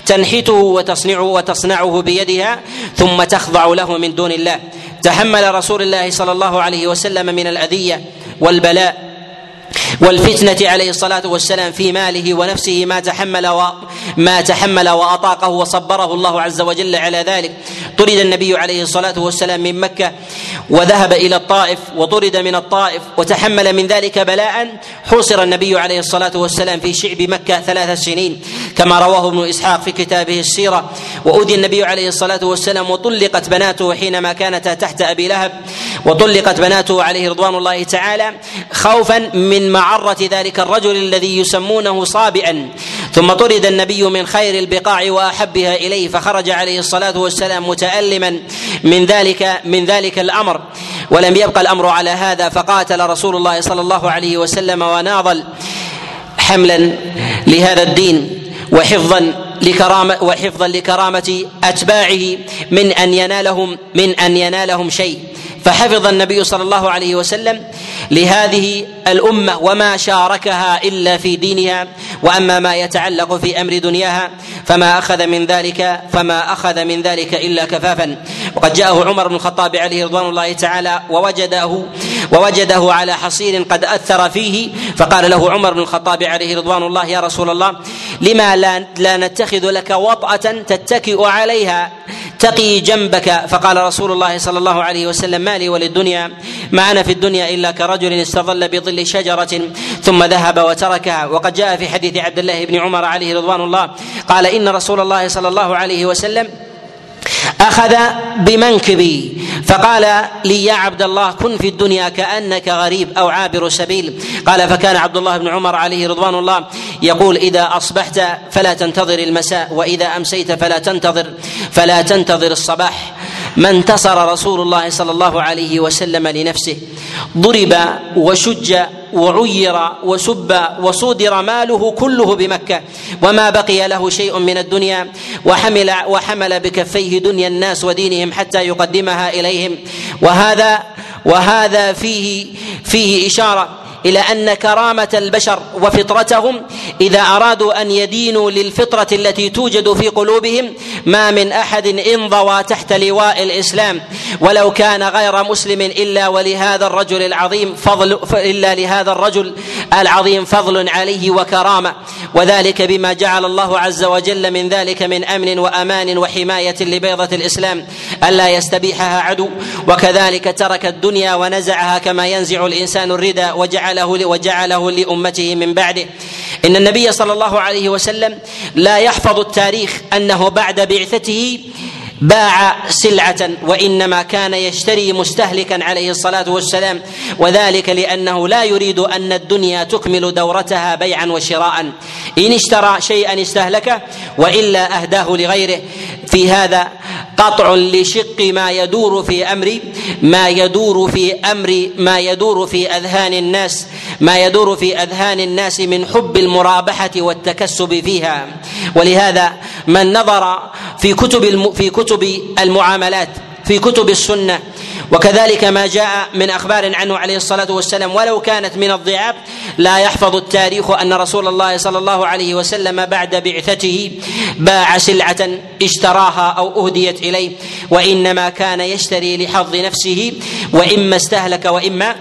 تنحته وتصنعه وتصنعه بيدها ثم تخضع له من دون الله. تحمل رسول الله صلى الله عليه وسلم من الأذية والبلاء. والفتنة عليه الصلاة والسلام في ماله ونفسه ما تحمل و... ما تحمل وأطاقه وصبره الله عز وجل على ذلك. طرد النبي عليه الصلاة والسلام من مكة وذهب إلى الطائف وطرد من الطائف وتحمل من ذلك بلاء. حوصر النبي عليه الصلاة والسلام في شعب مكة ثلاث سنين كما رواه ابن إسحاق في كتابه السيرة. وأودي النبي عليه الصلاة والسلام وطلقت بناته حينما كانتا تحت أبي لهب. وطلقت بناته عليه رضوان الله تعالى خوفا من معرة ذلك الرجل الذي يسمونه صابئا. ثم طرد النبي من خير البقاع وأحبها إليه فخرج عليه الصلاة والسلام متالما من ذلك من ذلك الأمر. ولم يبقى الأمر على هذا فقاتل رسول الله صلى الله عليه وسلم وناضل حملا لهذا الدين وحفظا لكرامة وحفظا لكرامة أتباعه من أن ينالهم من أن ينالهم شيء. فحفظ النبي صلى الله عليه وسلم لهذه الأمة وما شاركها إلا في دينها وأما ما يتعلق في أمر دنياها فما أخذ من ذلك فما أخذ من ذلك إلا كفافا. وقد جاءه عمر بن الخطاب عليه رضوان الله تعالى ووجده ووجده على حصير قد أثر فيه فقال له عمر بن الخطاب عليه رضوان الله يا رسول الله لما لا, لا نتخذ لك وطأة تتكئ عليها؟ تقي جنبك. فقال رسول الله صلى الله عليه وسلم ما لي وللدنيا ما أنا في الدنيا إلا كرجل استظل بظل شجرة. ثم ذهب وتركها. وقد جاء في حديث عبد الله بن عمر عليه رضوان الله قال إن رسول الله صلى الله عليه وسلم أخذ بمنكبي فقال لي يا عبد الله كن في الدنيا كأنك غريب أو عابر سبيل. قال فكان عبد الله بن عمر عليه رضوان الله يقول إذا أصبحت فلا تنتظر المساء وإذا أمسيت فلا تنتظر فلا تنتظر الصباح. ما انتصر رسول الله صلى الله عليه وسلم لنفسه. ضرب وشج وعير وسب وصودر ماله كله بمكة. وما بقي له شيء من الدنيا. وحمل وحمل بكفيه دنيا الناس ودينهم حتى يقدمها إليهم. وهذا وهذا فيه فيه إشارة إلى أن كرامة البشر وفطرتهم إذا أرادوا أن يدينوا للفطرة التي توجد في قلوبهم ما من أحد انضوى تحت لواء الإسلام. ولو كان غير مسلم إلا ولهذا الرجل العظيم فضل إلا لهذا الرجل العظيم فضل عليه وكرامة. وذلك بما جعل الله عز وجل من ذلك من أمن وأمان وحماية لبيضة الإسلام. ألا يستبيحها عدو. وكذلك ترك الدنيا ونزعها كما ينزع الإنسان الردى وجعله وجعله لأمته من بعده. إن النبي صلى الله عليه وسلم لا يحفظ التاريخ أنه بعد بعثته باع سلعة وإنما كان يشتري مستهلكا عليه الصلاة والسلام. وذلك لأنه لا يريد أن الدنيا تكمل دورتها بيعا وشراء. إن اشترى شيئا استهلكه وإلا أهداه لغيره. في هذا قطع لشق ما يدور في أمر ما يدور في أمر ما يدور في أذهان الناس ما يدور في أذهان الناس من حب المرابحة والتكسب فيها. ولهذا من نظر في كتب في كتب المعاملات في كتب السنة وكذلك ما جاء من أخبار عنه عليه الصلاة والسلام ولو كانت من الضعاف لا يحفظ التاريخ أن رسول الله صلى الله عليه وسلم بعد بعثته باع سلعة اشتراها أو أهديت إليه وإنما كان يشتري لحظ نفسه وإما استهلك وإما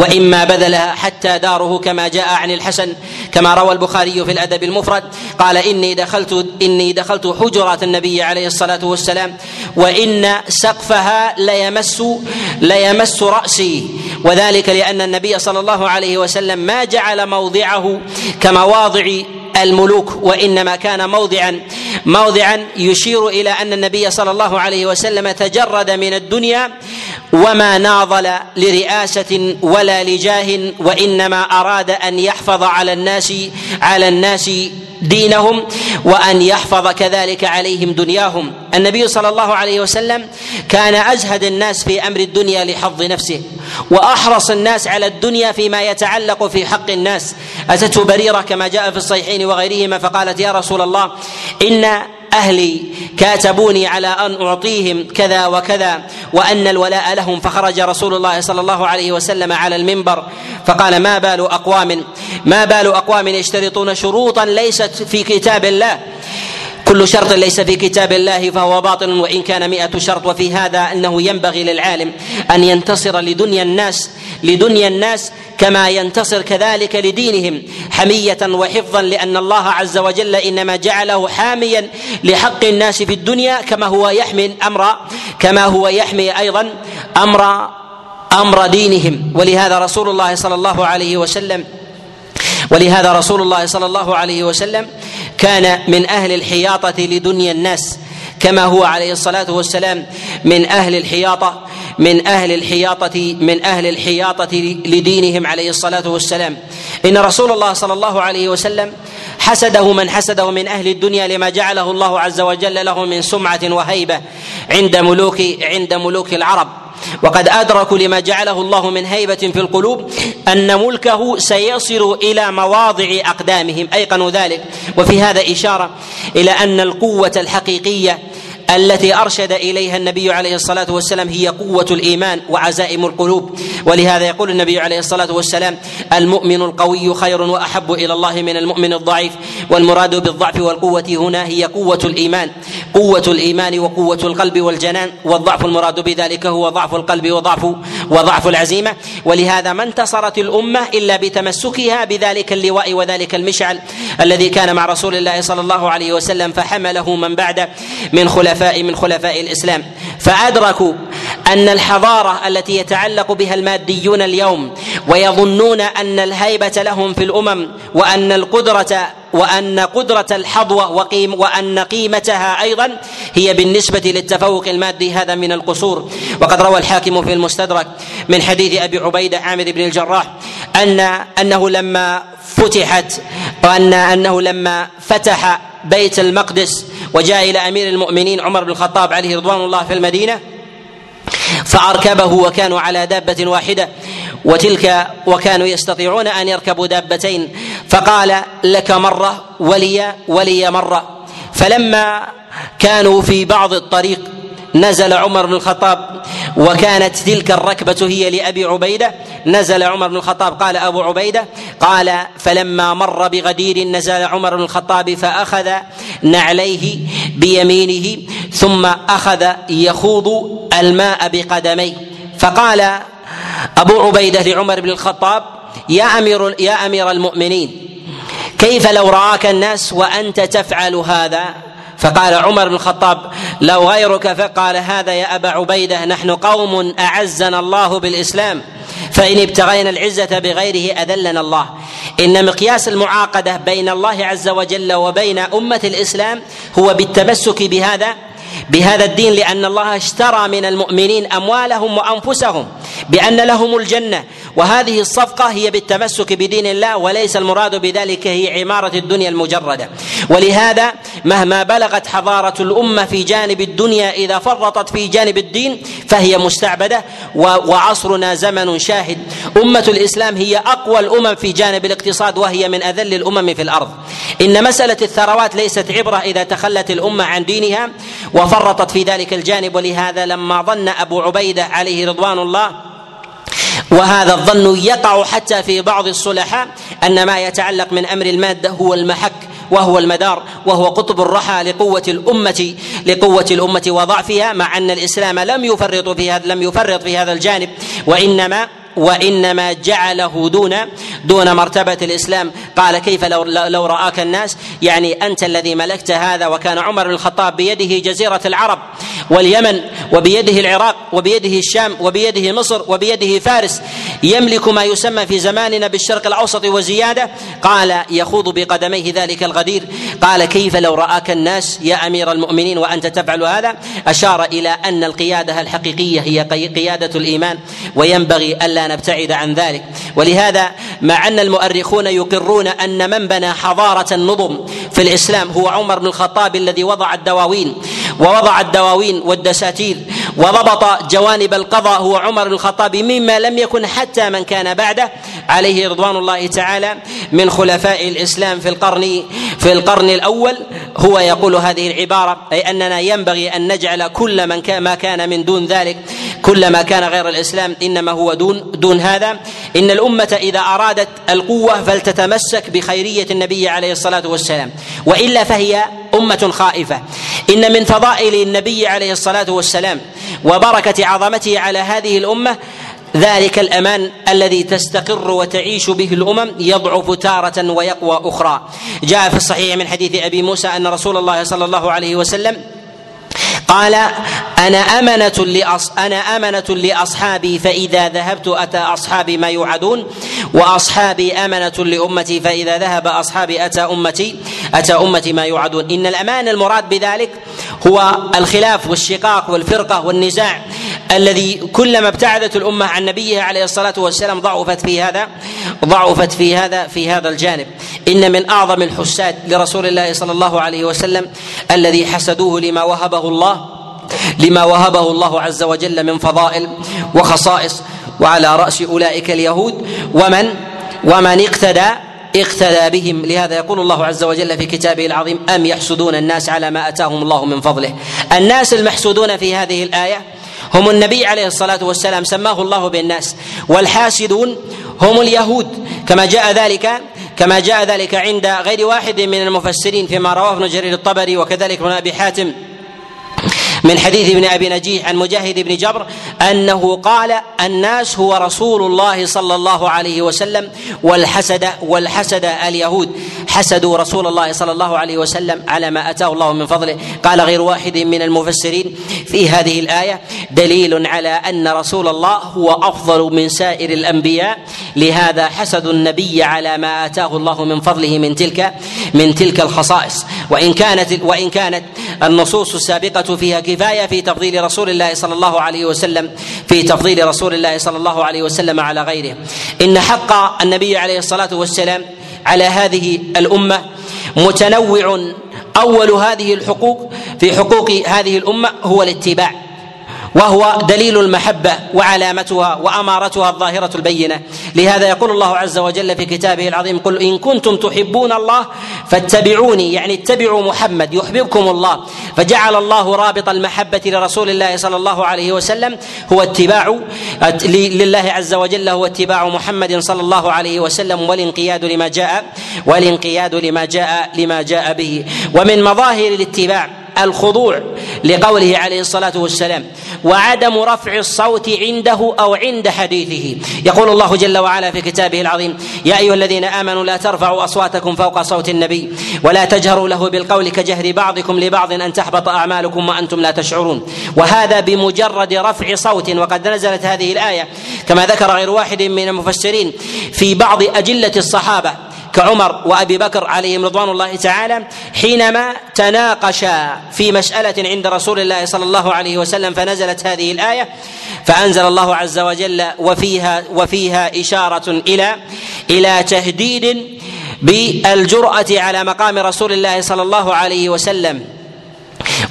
وإما بذلها حتى داره كما جاء عن الحسن كما روى البخاري في الأدب المفرد قال إني دخلت إني دخلت حجرات النبي عليه الصلاة والسلام وإن سقفها ليمس ليمس رأسي وذلك لأن النبي صلى الله عليه وسلم ما جعل موضعه كمواضع الملوك وإنما كان موضعا موضعا يشير إلى أن النبي صلى الله عليه وسلم تجرد من الدنيا وما ناضل لرئاسة ولا لجاه وإنما أراد أن يحفظ على الناس على الناس دينهم وأن يحفظ كذلك عليهم دنياهم. النبي صلى الله عليه وسلم كان ازهد الناس في أمر الدنيا لحظ نفسه وأحرص الناس على الدنيا فيما يتعلق في حق الناس. أتته بريرة كما جاء في الصحيحين وغيرهما فقالت يا رسول الله إن أهلي كاتبوني على أن أعطيهم كذا وكذا وأن الولاء لهم. فخرج رسول الله صلى الله عليه وسلم على المنبر فقال ما بال أقوام ما بال أقوام يشترطون شروطا ليست في كتاب الله. كل شرط ليس في كتاب الله فهو باطل وإن كان مئة شرط وفي هذا أنه ينبغي للعالم أن ينتصر لدنيا الناس لدنيا الناس كما ينتصر كذلك لدينهم حمية وحفظا لأن الله عز وجل إنما جعله حاميا لحق الناس في الدنيا كما هو يحمي أمر كما هو يحمي أيضا أمر أمر دينهم. ولهذا رسول الله صلى الله عليه وسلم ولهذا رسول الله صلى الله عليه وسلم كان من أهل الحياطة لدنيا الناس كما هو عليه الصلاة والسلام من أهل الحياطة من أهل الحياطة من أهل الحياطة لدينهم عليه الصلاة والسلام. إن رسول الله صلى الله عليه وسلم حسده من حسده من أهل الدنيا لما جعله الله عز وجل له من سمعة وهيبة عند ملوك عند ملوك العرب. وقد أدركوا لما جعله الله من هيبة في القلوب أن ملكه سيصل إلى مواضع أقدامهم. أيقنوا ذلك. وفي هذا إشارة إلى أن القوة الحقيقية التي أرشد إليها النبي عليه الصلاة والسلام هي قوة الإيمان وعزائم القلوب. ولهذا يقول النبي عليه الصلاة والسلام المؤمن القوي خير وأحب إلى الله من المؤمن الضعيف والمراد بالضعف والقوة هنا هي قوة الإيمان. قوة الإيمان وقوة القلب والجنان والضعف المراد بذلك هو ضعف القلب وضعف وضعف العزيمة. ولهذا ما انتصرت الأمة إلا بتمسكها بذلك اللواء وذلك المشعل الذي كان مع رسول الله صلى الله عليه وسلم فحمله من بعد من خلفاء من خلفاء الإسلام. فأدركوا أن الحضارة التي يتعلق بها الماديون اليوم ويظنون أن الهيبة لهم في الأمم وأن القدرة وأن قدرة الحظوه وقيم وأن قيمتها أيضا هي بالنسبة للتفوق المادي هذا من القصور. وقد روى الحاكم في المستدرك من حديث أبي عبيدة عامر بن الجراح ان أنه لما فتحت وان أنه لما فتح بيت المقدس وجاء إلى أمير المؤمنين عمر بن الخطاب عليه رضوان الله في المدينة فأركبه وكانوا على دابة واحدة وتلك وكانوا يستطيعون أن يركبوا دابتين. فقال لك مرة ولي ولي مرة. فلما كانوا في بعض الطريق نزل عمر بن الخطاب وكانت تلك الركبة هي لأبي عبيدة. نزل عمر بن الخطاب قال أبو عبيدة قال فلما مر بغدير نزل عمر بن الخطاب فأخذ نعليه بيمينه ثم أخذ يخوض الماء بقدميه. فقال أبو عبيدة لعمر بن الخطاب يا أمير يا أمير المؤمنين كيف لو رآك الناس وأنت تفعل هذا؟ فقال عمر بن الخطاب لو غيرك فقال هذا يا أبا عبيدة نحن قوم أعزنا الله بالإسلام فإن ابتغينا العزة بغيره أذلنا الله. إن مقياس المعاقدة بين الله عز وجل وبين أمة الإسلام هو بالتمسك بهذا بهذا الدين لأن الله اشترى من المؤمنين أموالهم وأنفسهم بأن لهم الجنة. وهذه الصفقة هي بالتمسك بدين الله وليس المراد بذلك هي عمارة الدنيا المجردة. ولهذا مهما بلغت حضارة الأمة في جانب الدنيا إذا فرطت في جانب الدين فهي مستعبدة وعصرنا زمن شاهد. أمة الإسلام هي أقوى الأمم في جانب الاقتصاد وهي من أذل الأمم في الأرض. إن مسألة الثروات ليست عبرة إذا تخلت الأمة عن دينها وفرطت في ذلك الجانب ولهذا لما ظن أبو عبيدة عليه رضوان الله وهذا الظن يقع حتى في بعض الصلحاء أن ما يتعلق من أمر المادة هو المحك وهو المدار وهو قطب الرحى لقوة الأمة لقوة الأمة وضعفها مع أن الإسلام لم يفرط في هذا لم يفرط في هذا الجانب وإنما وإنما جعله دون دون مرتبة الإسلام. قال كيف لو لو رآك الناس؟ يعني أنت الذي ملكت هذا وكان عمر بن الخطاب بيده جزيرة العرب. واليمن وبيده العراق وبيده الشام وبيده مصر وبيده فارس. يملك ما يسمى في زماننا بالشرق الأوسط وزيادة. قال يخوض بقدميه ذلك الغدير. قال كيف لو رآك الناس يا أمير المؤمنين وأنت تفعل هذا؟ أشار إلى أن القيادة الحقيقية هي قيادة الإيمان وينبغي ألا نبتعد عن ذلك. ولهذا مع أن المؤرخون يقرون أن من بنى حضارة النظم في الإسلام هو عمر بن الخطاب الذي وضع الدواوين. ووضع الدواوين والدساتير وضبط جوانب القضاء هو عمر بن الخطاب مما لم يكن حتى من كان بعده. عليه رضوان الله تعالى من خلفاء الإسلام في القرن في القرن الأول. هو يقول هذه العبارة أي أننا ينبغي أن نجعل كل من كان ما كان من دون ذلك كل ما كان غير الإسلام إنما هو دون دون هذا. إن الأمة إذا أرادت القوة فلتتمسك بخيرية النبي عليه الصلاة والسلام. وإلا فهي أمة خائفة. إن من فضائل النبي عليه الصلاة والسلام وبركة عظمته على هذه الأمة ذلك الأمان الذي تستقر وتعيش به الأمم يضعف تارة ويقوى أخرى. جاء في الصحيح من حديث أبي موسى أن رسول الله صلى الله عليه وسلم قال أنا أمنة لأص... أنا أمنة لأصحابي فإذا ذهبت أتى أصحابي ما يوعدون وأصحابي أمنة لأمتي فإذا ذهب أصحابي أتى أمتي أتى أمتي ما يوعدون. إن الأمان المراد بذلك هو الخلاف والشقاق والفرقة والنزاع. الذي كلما ابتعدت الأمة عن نبيها عليه الصلاة والسلام ضعفت في هذا ضعفت في هذا في هذا الجانب. إن من أعظم الحساد لرسول الله صلى الله عليه وسلم الذي حسدوه لما وهبه الله لما وهبه الله عز وجل من فضائل وخصائص وعلى رأس أولئك اليهود. ومن ومن اقتدى اقتدى بهم. لهذا يقول الله عز وجل في كتابه العظيم أم يحسدون الناس على ما أتاهم الله من فضله؟ الناس المحسودون في هذه الآية هم النبي عليه الصلاة والسلام سماه الله بالناس. والحاسدون هم اليهود. كما جاء ذلك كما جاء ذلك عند غير واحد من المفسرين فيما رواه ابن جرير الطبري وكذلك ابن أبي حاتم. من حديث ابن أبي نجيح عن مجاهد بن جبر أنه قال الناس هو رسول الله صلى الله عليه وسلم والحسد والحسد اليهود. حسدوا رسول الله صلى الله عليه وسلم على ما أتاه الله من فضله. قال غير واحد من المفسرين في هذه الآية دليل على أن رسول الله هو أفضل من سائر الأنبياء. لهذا حسدوا النبي على ما أتاه الله من فضله من تلك من تلك الخصائص. وإن كانت وإن كانت النصوص السابقة فيها كفاية في تفضيل رسول الله صلى الله عليه وسلم في تفضيل رسول الله صلى الله عليه وسلم على غيره. إن حق النبي عليه الصلاة والسلام على هذه الأمة متنوع أول هذه الحقوق في حقوق هذه الأمة هو الاتباع. وهو دليل المحبة وعلامتها وأمارتها الظاهرة البينة. لهذا يقول الله عز وجل في كتابه العظيم قل إن كنتم تحبون الله فاتبعوني يعني اتبعوا محمد يحببكم الله. فجعل الله رابط المحبة لرسول الله صلى الله عليه وسلم هو اتباع لله عز وجل هو اتباع محمد صلى الله عليه وسلم والانقياد لما جاء والانقياد لما جاء لما جاء به. ومن مظاهر الاتباع الخضوع لقوله عليه الصلاة والسلام وعدم رفع الصوت عنده أو عند حديثه. يقول الله جل وعلا في كتابه العظيم يا أيها الذين آمنوا لا ترفعوا أصواتكم فوق صوت النبي ولا تجهروا له بالقول كجهر بعضكم لبعض أن تحبط أعمالكم وأنتم لا تشعرون. وهذا بمجرد رفع صوت وقد نزلت هذه الآية كما ذكر غير واحد من المفسرين في بعض أجلة الصحابة كعمر وأبي بكر عليهم رضوان الله تعالى حينما تناقشا في مسألة عند رسول الله صلى الله عليه وسلم فنزلت هذه الآية فأنزل الله عز وجل وفيها وفيها إشارة إلى إلى تهديد بالجرأة على مقام رسول الله صلى الله عليه وسلم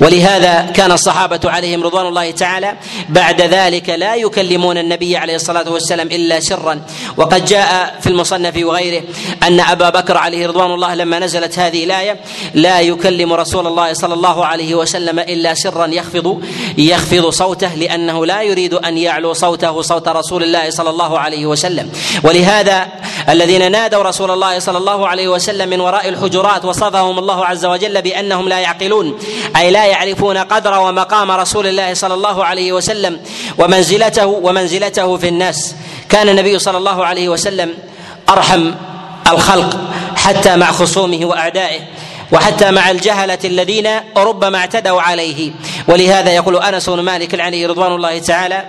ولهذا كان الصحابة عليهم رضوان الله تعالى بعد ذلك لا يكلمون النبي عليه الصلاة والسلام إلا سرا. وقد جاء في المصنف وغيره أن أبا بكر عليه رضوان الله لما نزلت هذه الآية لا يكلم رسول الله صلى الله عليه وسلم إلا سرا يخفض يخفض صوته لأنه لا يريد أن يعلو صوته صوت رسول الله صلى الله عليه وسلم. ولهذا الذين نادوا رسول الله صلى الله عليه وسلم من وراء الحجرات وصفهم الله عز وجل بأنهم لا يعقلون أي لا يعرفون قدر ومقام رسول الله صلى الله عليه وسلم ومنزلته ومنزلته في الناس. كان النبي صلى الله عليه وسلم أرحم الخلق حتى مع خصومه وأعدائه وحتى مع الجهلة الذين ربما اعتدوا عليه. ولهذا يقول أنس بن مالك عليه رضوان الله تعالى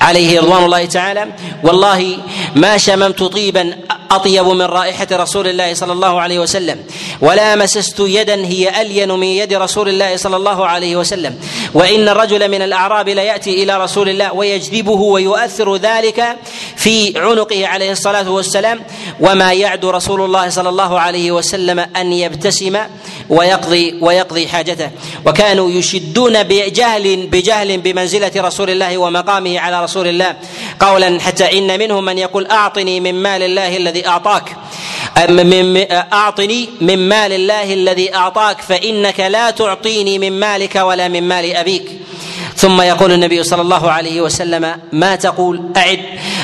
عليه رضوان الله تعالى والله ما شممت طيبا أطيب من رائحة رسول الله صلى الله عليه وسلم. ولا مسست يدا هي ألين من يد رسول الله صلى الله عليه وسلم. وإن الرجل من الأعراب لياتي إلى رسول الله ويجذبه ويؤثر ذلك في عنقه عليه الصلاة والسلام. وما يعد رسول الله صلى الله عليه وسلم أن يبتسم ويقضي ويقضي حاجته. وكانوا يشدون بجهل بجهل بمنزلة رسول الله ومقامه على رسول الله. قولا حتى إن منهم من يقول أعطني من مال الله الذي أعطاك. من أعطني من مال الله الذي أعطاك فإنك لا تعطيني من مالك ولا من مال أبيك. ثم يقول النبي صلى الله عليه وسلم ما تقول؟ أعد.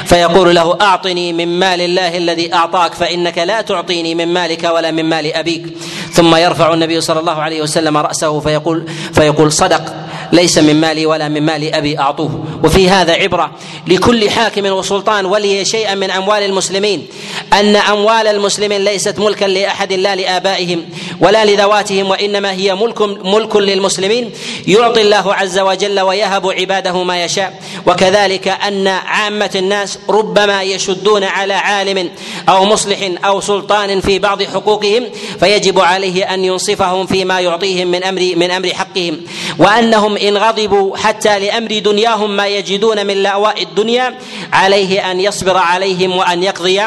فيقول له أعطني من مال الله الذي أعطاك فإنك لا تعطيني من مالك ولا من مال أبيك. ثم يرفع النبي صلى الله عليه وسلم رأسه فيقول فيقول صدق. ليس من مالي ولا من مال أبي أعطوه. وفي هذا عبرة لكل حاكم وسلطان ولي شيئا من أموال المسلمين أن أموال المسلمين ليست ملكا لأحد لا لآبائهم ولا لذواتهم وإنما هي ملك ملك للمسلمين. يعطي الله عز وجل ويهب عباده ما يشاء. وكذلك أن عامة الناس ربما يشدون على عالم أو مصلح أو سلطان في بعض حقوقهم فيجب عليه أن ينصفهم فيما يعطيهم من أمر من أمر حقهم. وأنهم إن غضبوا حتى لأمر دنياهم ما يجدون من لأواء الدنيا عليه أن يصبر عليهم وأن يقضي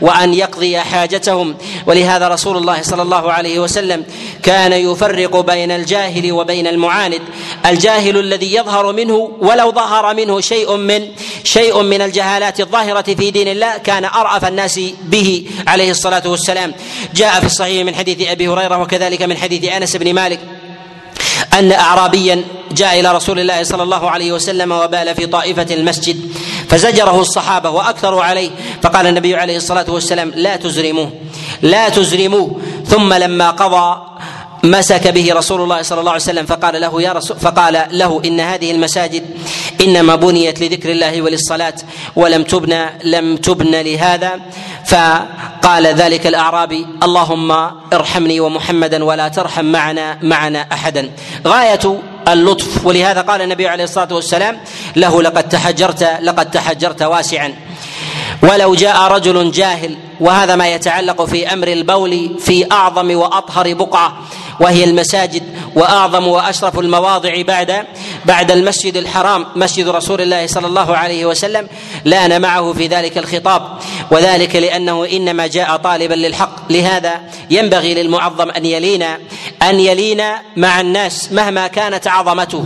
وأن يقضي حاجتهم. ولهذا رسول الله صلى الله عليه وسلم كان يفرق بين الجاهل وبين المعاند. الجاهل الذي يظهر منه ولو ظهر منه شيء من شيء من الجهالات الظاهرة في دين الله كان أرأف الناس به عليه الصلاة والسلام. جاء في الصحيح من حديث أبي هريرة وكذلك من حديث أنس بن مالك أن اعرابيا جاء إلى رسول الله صلى الله عليه وسلم وبال في طائفة المسجد فزجره الصحابة وأكثروا عليه فقال النبي عليه الصلاة والسلام لا تزرموه لا تزرموه ثم لما قضى مسك به رسول الله صلى الله عليه وسلم فقال له يا رسول فقال له إن هذه المساجد إنما بنيت لذكر الله وللصلاة ولم تبنى لم تبن لهذا. فقال ذلك الأعرابي اللهم ارحمني ومحمدا ولا ترحم معنا معنا أحدا. غاية اللطف. ولهذا قال النبي عليه الصلاة والسلام له لقد تحجرت لقد تحجرت واسعا. ولو جاء رجل جاهل وهذا ما يتعلق في أمر البول في أعظم وأطهر بقعة وهي المساجد وأعظم وأشرف المواضع بعد بعد المسجد الحرام مسجد رسول الله صلى الله عليه وسلم. لأن معه في ذلك الخطاب وذلك لأنه إنما جاء طالبا للحق. لهذا ينبغي للمعظم أن يلين أن يلين مع الناس مهما كانت عظمته.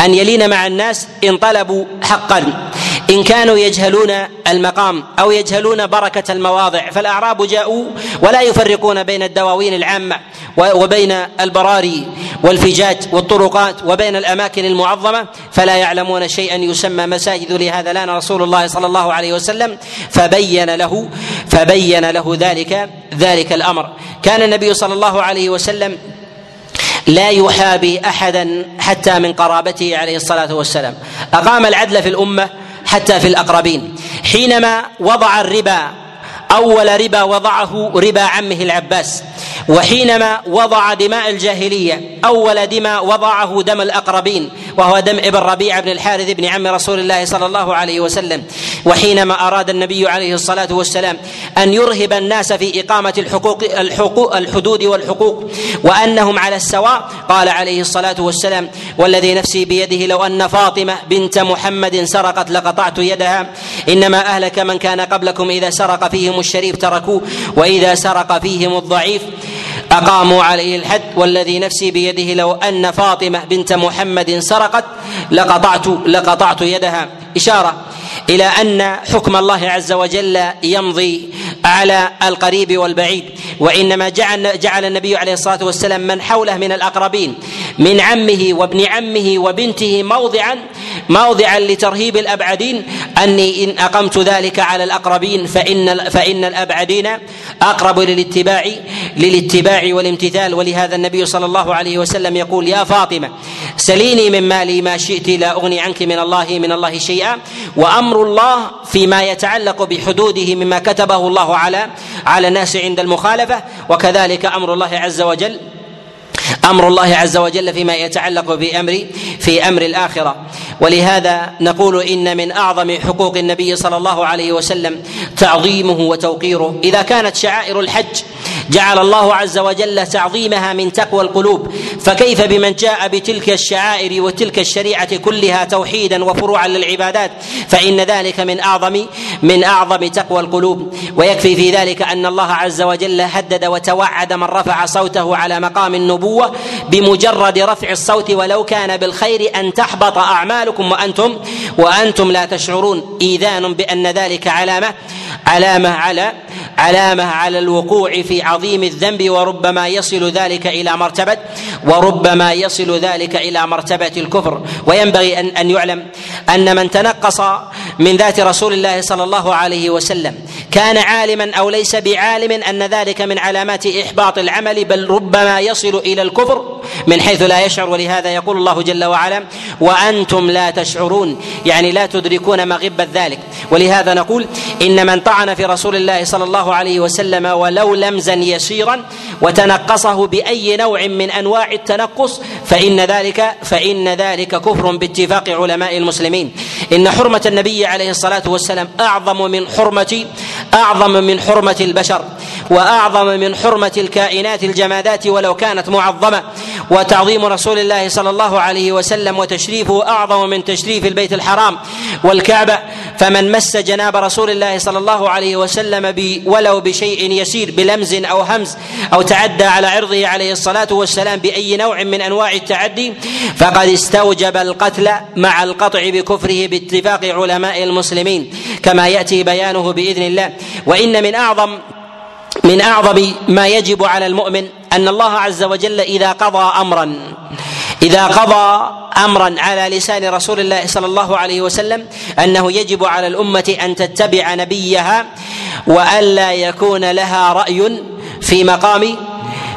أن يلين مع الناس إن طلبوا حقا. إن كانوا يجهلون المقام أو يجهلون بركة المواضع فالأعراب جاءوا ولا يفرقون بين الدواوين العامة وبين البراري والفجاج والطرقات وبين الأماكن المعظمة فلا يعلمون شيئا يسمى مساجد. لهذا لأن رسول الله صلى الله عليه وسلم فبين له فبين له ذلك ذلك الأمر. كان النبي صلى الله عليه وسلم لا يحابي احدا حتى من قرابته عليه الصلاة والسلام. أقام العدل في الأمة حتى في الأقربين. حينما وضع الربا أول ربا وضعه ربا عمه العباس. وحينما وضع دماء الجاهلية أول دماء وضعه دم الأقربين وهو دم ابن ربيعه بن الحارث بن عم رسول الله صلى الله عليه وسلم. وحينما أراد النبي عليه الصلاة والسلام أن يرهب الناس في إقامة الحقوق الحقوق الحدود والحقوق وأنهم على السواء قال عليه الصلاة والسلام والذي نفسي بيده لو أن فاطمة بنت محمد سرقت لقطعت يدها إنما أهلك من كان قبلكم إذا سرق فيهم الشريف تركوه وإذا سرق فيهم الضعيف أقاموا عليه الحد والذي نفسي بيده لو أن فاطمة بنت محمد سرقت لقطعت لقطعت يدها. إشارة إلى أن حكم الله عز وجل يمضي على القريب والبعيد. وإنما جعل جعل النبي عليه الصلاة والسلام من حوله من الأقربين من عمه وابن عمه وبنته موضعا موضعا لترهيب الأبعدين. أني إن أقمت ذلك على الأقربين فإن فإن الأبعدين أقرب للاتباع للاتباع والامتثال. ولهذا النبي صلى الله عليه وسلم يقول يا فاطمة سليني من مالي ما شئت لا أغني عنك من الله من الله شيئا. وأمر الله فيما يتعلق بحدوده مما كتبه الله على على الناس عند المخالفة وكذلك أمر الله عز وجل أمر الله عز وجل فيما يتعلق بامر في أمر الآخرة. ولهذا نقول إن من أعظم حقوق النبي صلى الله عليه وسلم تعظيمه وتوقيره. إذا كانت شعائر الحج جعل الله عز وجل تعظيمها من تقوى القلوب فكيف بمن جاء بتلك الشعائر وتلك الشريعة كلها توحيدا وفروعا للعبادات؟ فإن ذلك من أعظم من أعظم تقوى القلوب. ويكفي في ذلك أن الله عز وجل هدد وتوعد من رفع صوته على مقام النبوة بمجرد رفع الصوت ولو كان بالخير أن تحبط أعمالكم وأنتم وأنتم لا تشعرون. إيذان بأن ذلك علامه علامة على علامة على الوقوع في عظيم الذنب وربما يصل ذلك إلى مرتبة وربما يصل ذلك إلى مرتبة الكفر. وينبغي ان أن يعلم أن من تنقص من ذات رسول الله صلى الله عليه وسلم كان عالما أو ليس بعالم أن ذلك من علامات إحباط العمل بل ربما يصل إلى الكفر من حيث لا يشعر. ولهذا يقول الله جل وعلا وأنتم لا تشعرون يعني لا تدركون مغبة ذلك. ولهذا نقول إن من طعن في رسول الله صلى الله عليه وسلم ولو لمزا يسيرا وتنقصه بأي نوع من أنواع التنقص فإن ذلك فإن ذلك كفر باتفاق علماء المسلمين. إن حرمة النبي عليه الصلاة والسلام أعظم من حرمه أعظم من حرمة البشر. وأعظم من حرمة الكائنات الجمادات ولو كانت معظمة. وتعظيم رسول الله صلى الله عليه وسلم وتشريفه أعظم من تشريف البيت الحرام والكعبة. فمن مس جناب رسول الله صلى الله عليه وسلم ولو بشيء يسير بلمز أو همز أو تعدى على عرضه عليه الصلاة والسلام بأي نوع من أنواع التعدي فقد استوجب القتل مع القطع بكفره باتفاق علماء المسلمين. كما يأتي بيانه بإذن الله. وإن من أعظم من أعظم ما يجب على المؤمن أن الله عز وجل إذا قضى امرا إذا قضى امرا على لسان رسول الله صلى الله عليه وسلم أنه يجب على الأمة أن تتبع نبيها وألا يكون لها رأي في مقام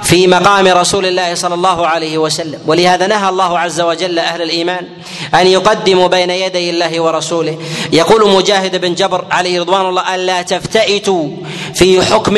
في مقام رسول الله صلى الله عليه وسلم. ولهذا نهى الله عز وجل أهل الإيمان أن يقدموا بين يدي الله ورسوله. يقول مجاهد بن جبر عليه رضوان الله الا تفتئتوا في حكم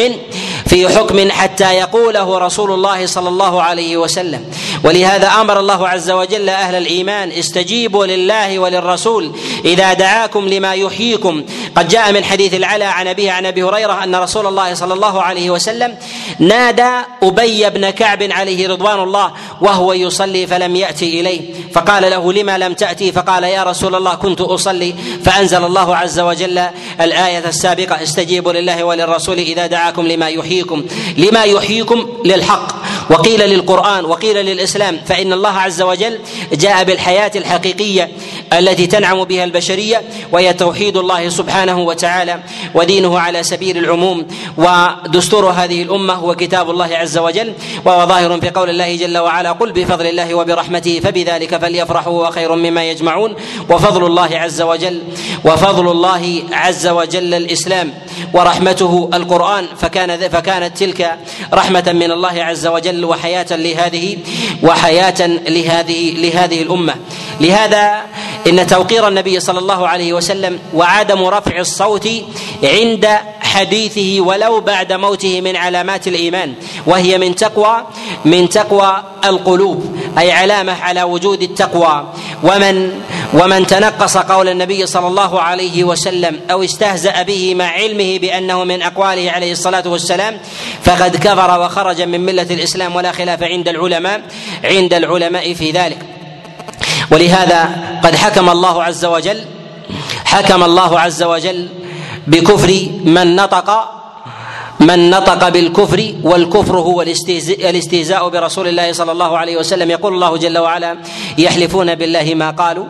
في حكم حتى يقوله رسول الله صلى الله عليه وسلم. ولهذا أمر الله عز وجل أهل الإيمان استجيبوا لله وللرسول. إذا دعاكم لما يحييكم. قد جاء من حديث العلا عن أبيه عن أبي هريرة أن رسول الله صلى الله عليه وسلم نادى أبي بن كعب عليه رضوان الله وهو يصلي فلم يأتي إليه. فقال له لما لم تأتي؟ فقال يا رسول الله كنت أصلي. فأنزل الله عز وجل الآية السابقة استجيبوا لله وللرسول إذا دعاكم لما يحييكم. لما يحييكم للحق. وقيل للقرآن وقيل للإسلام فإن الله عز وجل جاء بالحياة الحقيقية التي تنعم بها البشرية وهي توحيد الله سبحانه وتعالى ودينه على سبيل العموم. ودستور هذه الأمة هو كتاب الله عز وجل وهو ظاهر في قول الله جل وعلا قل بفضل الله وبرحمته فبذلك فليفرحوا وخير مما يجمعون وفضل الله عز وجل وفضل الله عز وجل الإسلام ورحمته القرآن فكان فكانت تلك رحمة من الله عز وجل. وحياة لهذه وحياة لهذه لهذه الأمة. لهذا إن توقير النبي صلى الله عليه وسلم وعدم رفع الصوت عند حديثه ولو بعد موته من علامات الإيمان وهي من تقوى من تقوى القلوب أي علامة على وجود التقوى. ومن ومن تنقص قول النبي صلى الله عليه وسلم أو استهزأ به مع علمه بأنه من أقواله عليه الصلاة والسلام فقد كفر وخرج من ملة الإسلام ولا خلاف عند العلماء عند العلماء في ذلك. ولهذا قد حكم الله عز وجل حكم الله عز وجل بكفر من نطق من نطق بالكفر والكفر هو الاستهزاء برسول الله صلى الله عليه وسلم. يقول الله جل وعلا يحلفون بالله ما قالوا.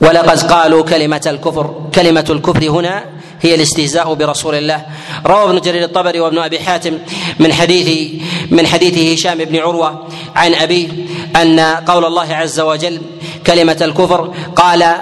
ولقد قالوا كلمة الكفر كلمة الكفر هنا هي الاستهزاء برسول الله. روى ابن جرير الطبري وابن أبي حاتم من حديث من حديث هشام بن عروة عن أبيه أن قول الله عز وجل كلمة الكفر قال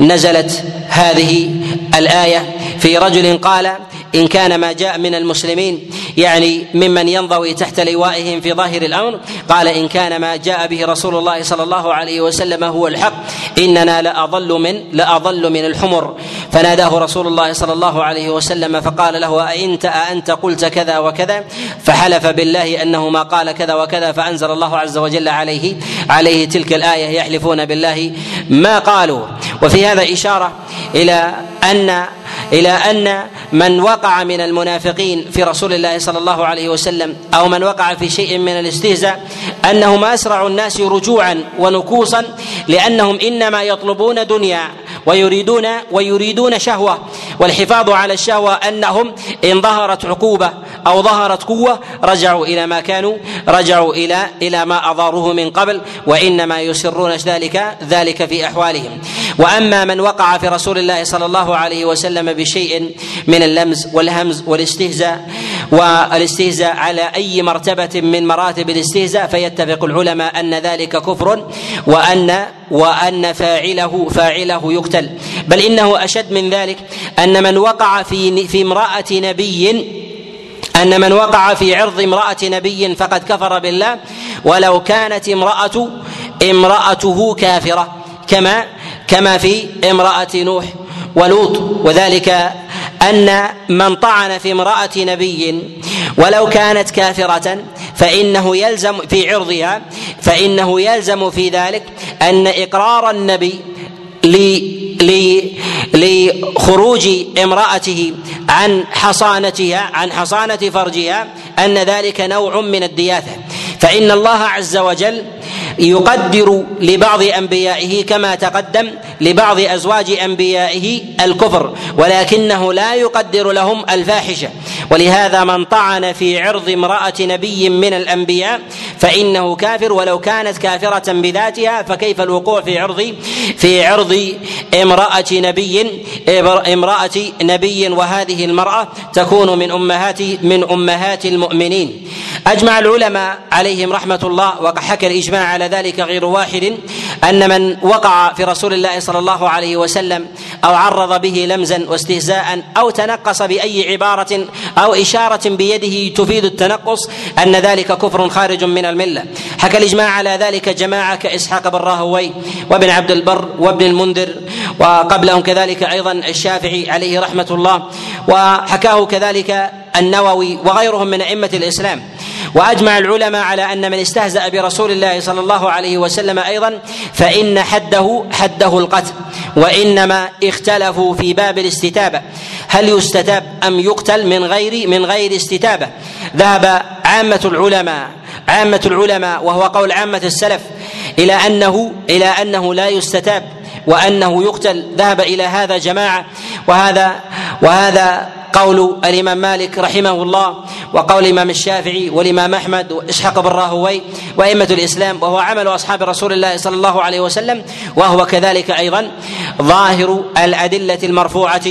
نزلت هذه الآية في رجل قال إن كان ما جاء من المسلمين يعني ممن ينضوي تحت لوائهم في ظاهر الأمر قال إن كان ما جاء به رسول الله صلى الله عليه وسلم هو الحق إننا لأضل من لأضل من الحمر. فناداه رسول الله صلى الله عليه وسلم فقال له أئنت أأنت قلت كذا وكذا؟ فحلف بالله أنه ما قال كذا وكذا فأنزل الله عز وجل عليه عليه تلك الآية يحلفون بالله ما قالوا. وفي هذا إشارة إلى أن إلى أن من وقع من المنافقين في رسول الله صلى الله عليه وسلم أو من وقع في شيء من الاستهزاء أنهم أسرع الناس رجوعا ونكوصا لأنهم إنما يطلبون دنيا ويريدون ويريدون شهوة. والحفاظ على الشهوة أنهم إن ظهرت عقوبة أو ظهرت قوة رجعوا إلى ما كانوا رجعوا إلى إلى ما اضاروه من قبل وإنما يسرون ذلك ذلك في أحوالهم. وأما من وقع في رسول الله صلى الله عليه وسلم بشيء من اللمز والهمز والاستهزاء والاستهزاء على أي مرتبة من مراتب الاستهزاء فيتفق العلماء أن ذلك كفر وأن وأن فاعله فاعله يقتل. بل إنه أشد من ذلك أن من وقع في في امرأة نبي أن من وقع في عرض امرأة نبي فقد كفر بالله ولو كانت امراه امرأته كافرة كما كما في امرأة نوح ولوط. وذلك أن من طعن في امرأة نبي ولو كانت كافرة فإنه يلزم في عرضها فإنه يلزم في ذلك أن إقرار النبي لخروج امرأته عن حصانتها عن حصانة فرجها أن ذلك نوع من الدياثة. فإن الله عز وجل يقدر لبعض أنبيائه كما تقدم لبعض أزواج أنبيائه الكفر ولكنه لا يقدر لهم الفاحشة. ولهذا من طعن في عرض امرأة نبي من الأنبياء فإنه كافر ولو كانت كافرة بذاتها فكيف الوقوع في عرض في عرض امرأة نبي امرأة نبي وهذه المرأة تكون من امهات من أمهات المؤمنين. أجمع العلماء عليهم رحمة الله وقد حكى الإجماع على ذلك غير واحد أن من وقع في رسول الله صلى الله عليه وسلم أو عرض به لمزا واستهزاء أو تنقص بأي عبارة أو إشارة بيده تفيد التنقص أن ذلك كفر خارج من الملة. حكى الإجماع على ذلك جماعة كإسحاق بن راهوي وابن عبد البر وابن المنذر وقبلهم كذلك أيضا الشافعي عليه رحمة الله وحكاه كذلك النووي وغيرهم من أئمة الإسلام. وأجمع العلماء على أن من استهزأ برسول الله صلى الله عليه وسلم أيضا فإن حده حده القتل وإنما اختلفوا في باب الاستتابة. هل يستتاب أم يقتل من غير من غير استتابة؟ ذهب عامة العلماء عامة العلماء وهو قول عامة السلف إلى أنه إلى أنه لا يستتاب وأنه يقتل. ذهب إلى هذا جماعة وهذا وهذا قول الإمام مالك رحمه الله وقول الإمام الشافعي والإمام أحمد وإسحاق بن راهوي وأئمة الإسلام وهو عمل أصحاب رسول الله صلى الله عليه وسلم وهو كذلك أيضا ظاهر الأدلة المرفوعة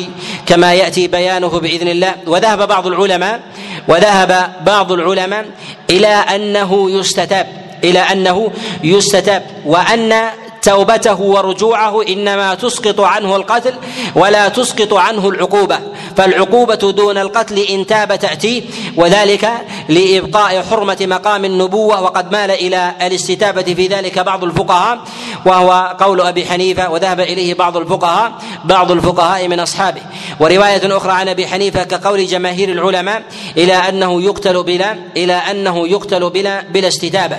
كما يأتي بيانه بإذن الله. وذهب بعض العلماء وذهب بعض العلماء إلى أنه يستتاب إلى أنه يستتاب وأن توبته ورجوعه إنما تسقط عنه القتل ولا تسقط عنه العقوبة فالعقوبة دون القتل إن تاب تأتي وذلك لإبقاء حرمة مقام النبوة وقد مال إلى الاستتابة في ذلك بعض الفقهاء وهو قول أبي حنيفة وذهب إليه بعض الفقهاء بعض الفقهاء من أصحابه. ورواية أخرى عن أبي حنيفة كقول جماهير العلماء إلى أنه يقتل بلا إلى أنه يقتل بلا بلا استتابة.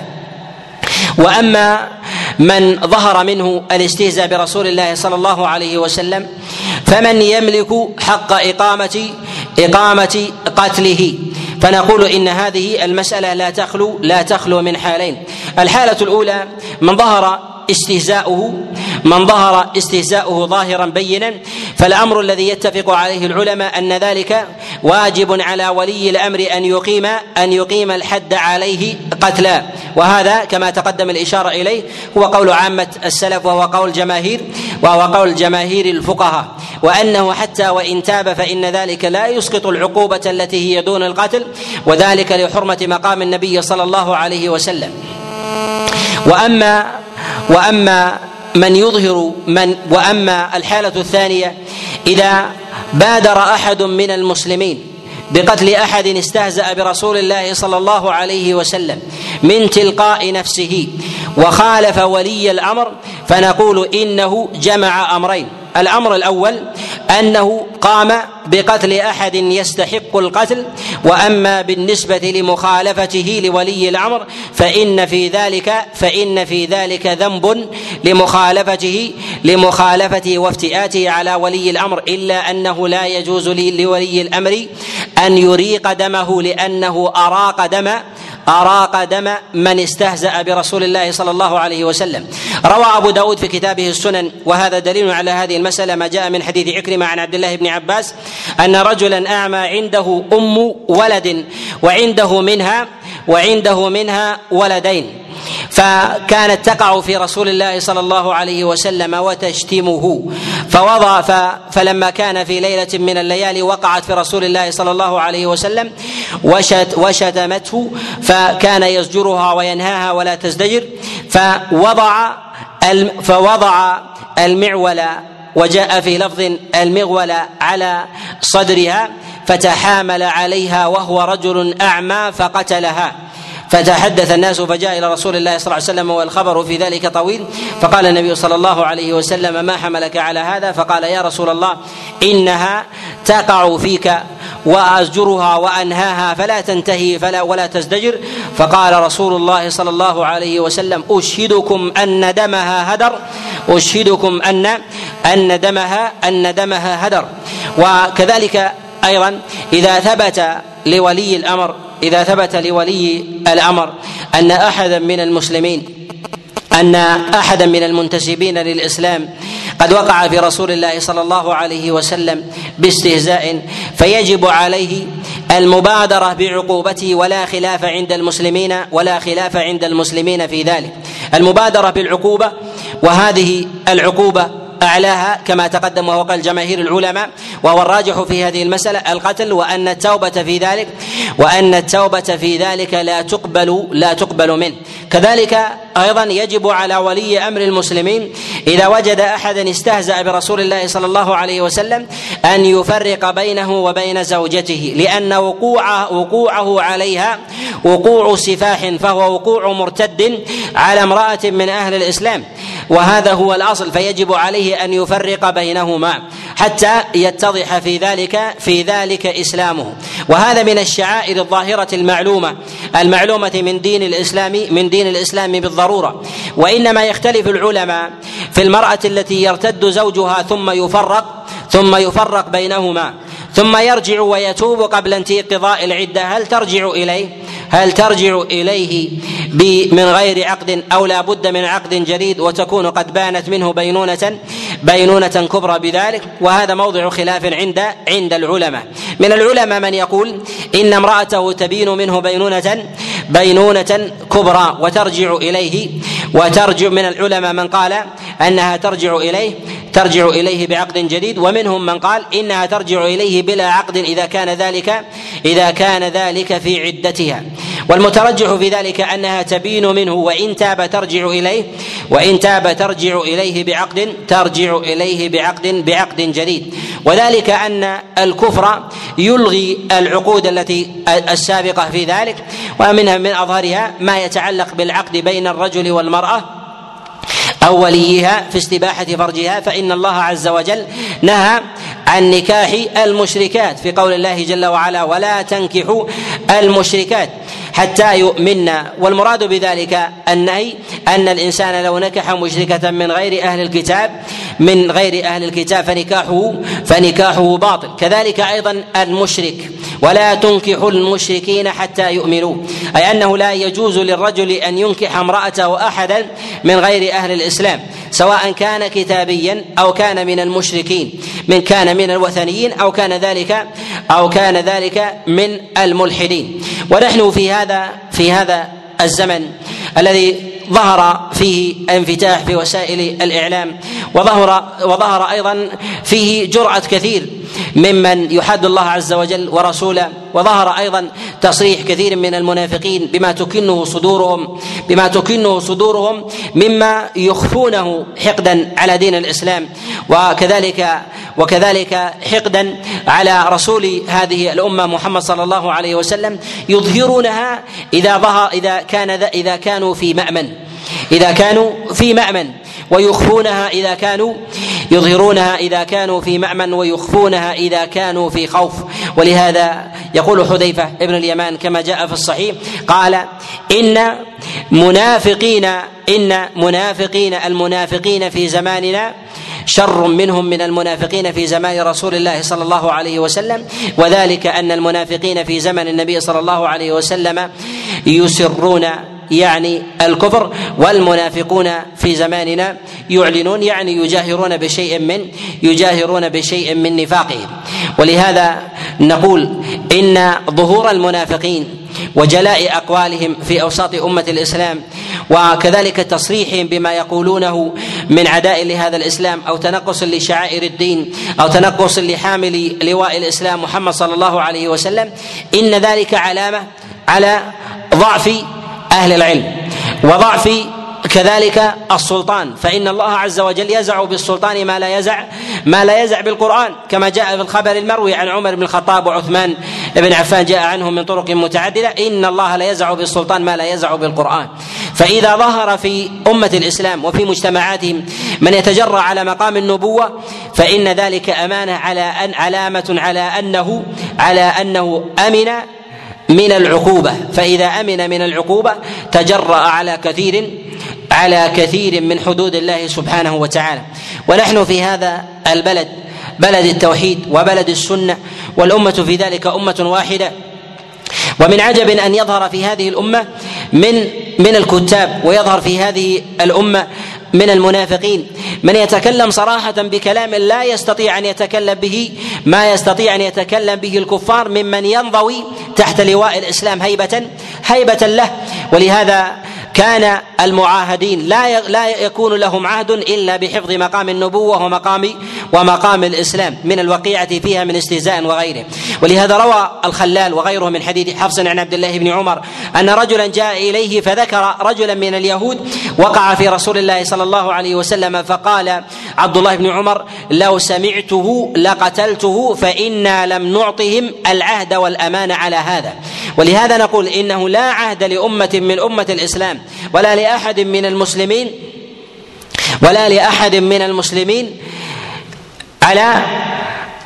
وأما من ظهر منه الاستهزاء برسول الله صلى الله عليه وسلم فمن يملك حق اقامه إقامة قتله. فنقول إن هذه المسألة لا تخلو لا تخلو من حالين. الحالة الأولى من ظهر استهزاؤه من ظهر استهزاؤه ظاهرا بينا فالأمر الذي يتفق عليه العلماء أن ذلك واجب على ولي الأمر أن يقيم أن يقيم الحد عليه قتلا. وهذا كما تقدم الإشارة إليه هو قول عامة السلف وهو قول جماهير وهو قول جماهير الفقهاء. وأنه حتى وإن تاب فإن ذلك لا يسقط العقوبة التي هي دون القتل وذلك لحرمة مقام النبي صلى الله عليه وسلم. واما وأما من يظهر من وأما الحالة الثانية إذا بادر أحد من المسلمين بقتل أحد استهزأ برسول الله صلى الله عليه وسلم من تلقاء نفسه وخالف ولي الأمر فنقول إنه جمع أمرين. الأمر الأول أنه قام بقتل أحد يستحق القتل وأما بالنسبة لمخالفته لولي الأمر فإن في ذلك فإن في ذلك ذنب لمخالفته لمخالفته وافتئاته على ولي الأمر إلا أنه لا يجوز لولي الأمر أن يريق دمه لأنه أراق دم أراق دم من استهزأ برسول الله صلى الله عليه وسلم. روى أبو داود في كتابه السنن وهذا دليل على هذه المسألة ما جاء من حديث عكرمة عن عبد الله بن عباس أن رجلا أعمى عنده أم ولد وعنده منها وعنده منها ولدين. فكانت تقع في رسول الله صلى الله عليه وسلم وتشتمه. فوضع فلما كان في ليلة من الليالي وقعت في رسول الله صلى الله عليه وسلم وشت وشتمته. فكان يزجرها وينهاها ولا تزدجر. فوضع فوضع المعول وجاء في لفظ المغول على صدرها فتحامل عليها وهو رجل أعمى فقتلها. فتحدث الناس فجاء إلى رسول الله صلى الله عليه وسلم والخبر في ذلك طويل. فقال النبي صلى الله عليه وسلم ما حملك على هذا؟ فقال يا رسول الله إنها تقع فيك وأزجرها وأنهاها فلا تنتهي فلا ولا تزدجر. فقال رسول الله صلى الله عليه وسلم أشهدكم أن دمها هدر أشهدكم أن أن دمها أن دمها هدر. وكذلك أيضا إذا ثبت لولي الأمر إذا ثبت لولي الأمر أن أحدا من المسلمين أن أحدا من المنتسبين للإسلام قد وقع في رسول الله صلى الله عليه وسلم باستهزاء فيجب عليه المبادرة بعقوبته ولا خلاف عند المسلمين ولا خلاف عند المسلمين في ذلك. المبادرة بالعقوبة وهذه العقوبة أعلاها كما تقدم وهو قال جماهير العلماء وهو الراجح في هذه المسألة القتل وأن التوبة في ذلك وأن التوبة في ذلك لا تقبل لا تقبل منه. كذلك أيضا يجب على ولي أمر المسلمين إذا وجد احدا استهزأ برسول الله صلى الله عليه وسلم أن يفرق بينه وبين زوجته لأن وقوعه وقوعه عليها وقوع سفاح فهو وقوع مرتد على امرأة من أهل الإسلام. وهذا هو الأصل فيجب عليه أن يفرق بينهما حتى يتضح في ذلك في ذلك إسلامه. وهذا من الشعائر الظاهرة المعلومة المعلومة من دين الإسلام من دين الإسلام بالضرورة. وإنما يختلف العلماء في المرأة التي يرتد زوجها ثم يفرق ثم يفرق بينهما ثم يرجع ويتوب قبل انقضاء العدة. هل ترجع إليه؟ هل ترجع إليه من غير عقد أو لا بد من عقد جديد وتكون قد بانت منه بينونه بينونة كبرى بذلك؟ وهذا موضع خلاف عند عند العلماء. من العلماء من يقول إن امرأته تبين منه بينونه بينونة كبرى وترجع إليه. وترجع من العلماء من قال أنها ترجع إليه ترجع إليه بعقد جديد. ومنهم من قال إنها ترجع إليه بلا عقد إذا كان ذلك إذا كان ذلك في عدتها. والمترجح في ذلك أنها تبين منه وإن تاب ترجع إليه وإن تاب ترجع إليه بعقد ترجع إليه بعقد بعقد جديد. وذلك أن الكفر يلغي العقود التي السابقة في ذلك. ومنها من أظهرها ما يتعلق بالعقد بين الرجل والمرأة أو وليها في استباحة فرجها فإن الله عز وجل نهى عن نكاح المشركات في قول الله جل وعلا ولا تنكحوا المشركات حتى يؤمن والمراد بذلك النهي أن الإنسان لو نكح مشركة من غير أهل الكتاب من غير أهل الكتاب فنكاحه فنكاحه باطل. كذلك أيضا المشرك ولا تنكحوا المشركين حتى يؤمنوا. أي أنه لا يجوز للرجل أن ينكح امرأته أحدا من غير أهل الإسلام سواء كان كتابيا أو كان من المشركين من كان من الوثنيين أو كان ذلك أو كان ذلك من الملحدين. ونحن في هذا في هذا الزمن الذي ظهر فيه انفتاح في وسائل الإعلام وظهر وظهر أيضا فيه جرأة كثير ممن يحد الله عز وجل ورسوله وظهر أيضا تصريح كثير من المنافقين بما تكنه صدورهم بما تكنه صدورهم مما يخفونه حقدا على دين الإسلام وكذلك وكذلك حقدا على رسول هذه الأمة محمد صلى الله عليه وسلم يظهرونها إذا ظهر إذا كان إذا كانوا في مأمن إذا كانوا في مأمن. ويخفونها إذا كانوا يظهرونها إذا كانوا في مأمن ويخفونها إذا كانوا في خوف. ولهذا يقول حذيفة ابن اليمان كما جاء في الصحيح قال إن منافقين إن منافقين المنافقين في زماننا شر منهم من المنافقين في زمان رسول الله صلى الله عليه وسلم. وذلك أن المنافقين في زمن النبي صلى الله عليه وسلم يسرون يعني الكفر والمنافقون في زماننا يعلنون يعني يجاهرون بشيء من يجاهرون بشيء من نفاقهم. ولهذا نقول إن ظهور المنافقين وجلاء أقوالهم في أوساط أمة الإسلام وكذلك تصريحهم بما يقولونه من عداء لهذا الإسلام أو تنقص لشعائر الدين أو تنقص لحامل لواء الإسلام محمد صلى الله عليه وسلم إن ذلك علامة على ضعف أهل العلم. وضعف كذلك السلطان. فإن الله عز وجل يزع بالسلطان ما لا يزع ما لا يزع بالقرآن كما جاء في الخبر المروي عن عمر بن الخطاب وعثمان بن عفان جاء عنهم من طرق متعددة. إن الله لا يزع بالسلطان ما لا يزع بالقرآن. فإذا ظهر في أمة الإسلام وفي مجتمعاتهم من يتجرأ على مقام النبوة فإن ذلك أمانة على أن علامة على أنه على أنه أمن من العقوبة. فإذا أمن من العقوبة تجرأ على كثير على كثير من حدود الله سبحانه وتعالى. ونحن في هذا البلد بلد التوحيد وبلد السنة والأمة في ذلك أمة واحدة. ومن عجب أن يظهر في هذه الأمة من من الكتاب ويظهر في هذه الأمة من المنافقين. من يتكلم صراحة بكلام لا يستطيع أن يتكلم به ما يستطيع أن يتكلم به الكفار ممن ينضوي تحت لواء الإسلام هيبة هيبة له. ولهذا كان المعاهدين لا لا يكون لهم عهد إلا بحفظ مقام النبوة ومقام ومقام الإسلام من الوقيعة فيها من استهزاء وغيره. ولهذا روى الخلال وغيره من حديث حفص عن عبد الله بن عمر أن رجلا جاء إليه فذكر رجلا من اليهود وقع في رسول الله صلى الله عليه وسلم فقال عبد الله بن عمر لو سمعته لقتلته فإنا لم نعطهم العهد والأمان على هذا. ولهذا نقول إنه لا عهد لأمة من أمة الإسلام ولا لأحد من المسلمين ولا لأحد من المسلمين على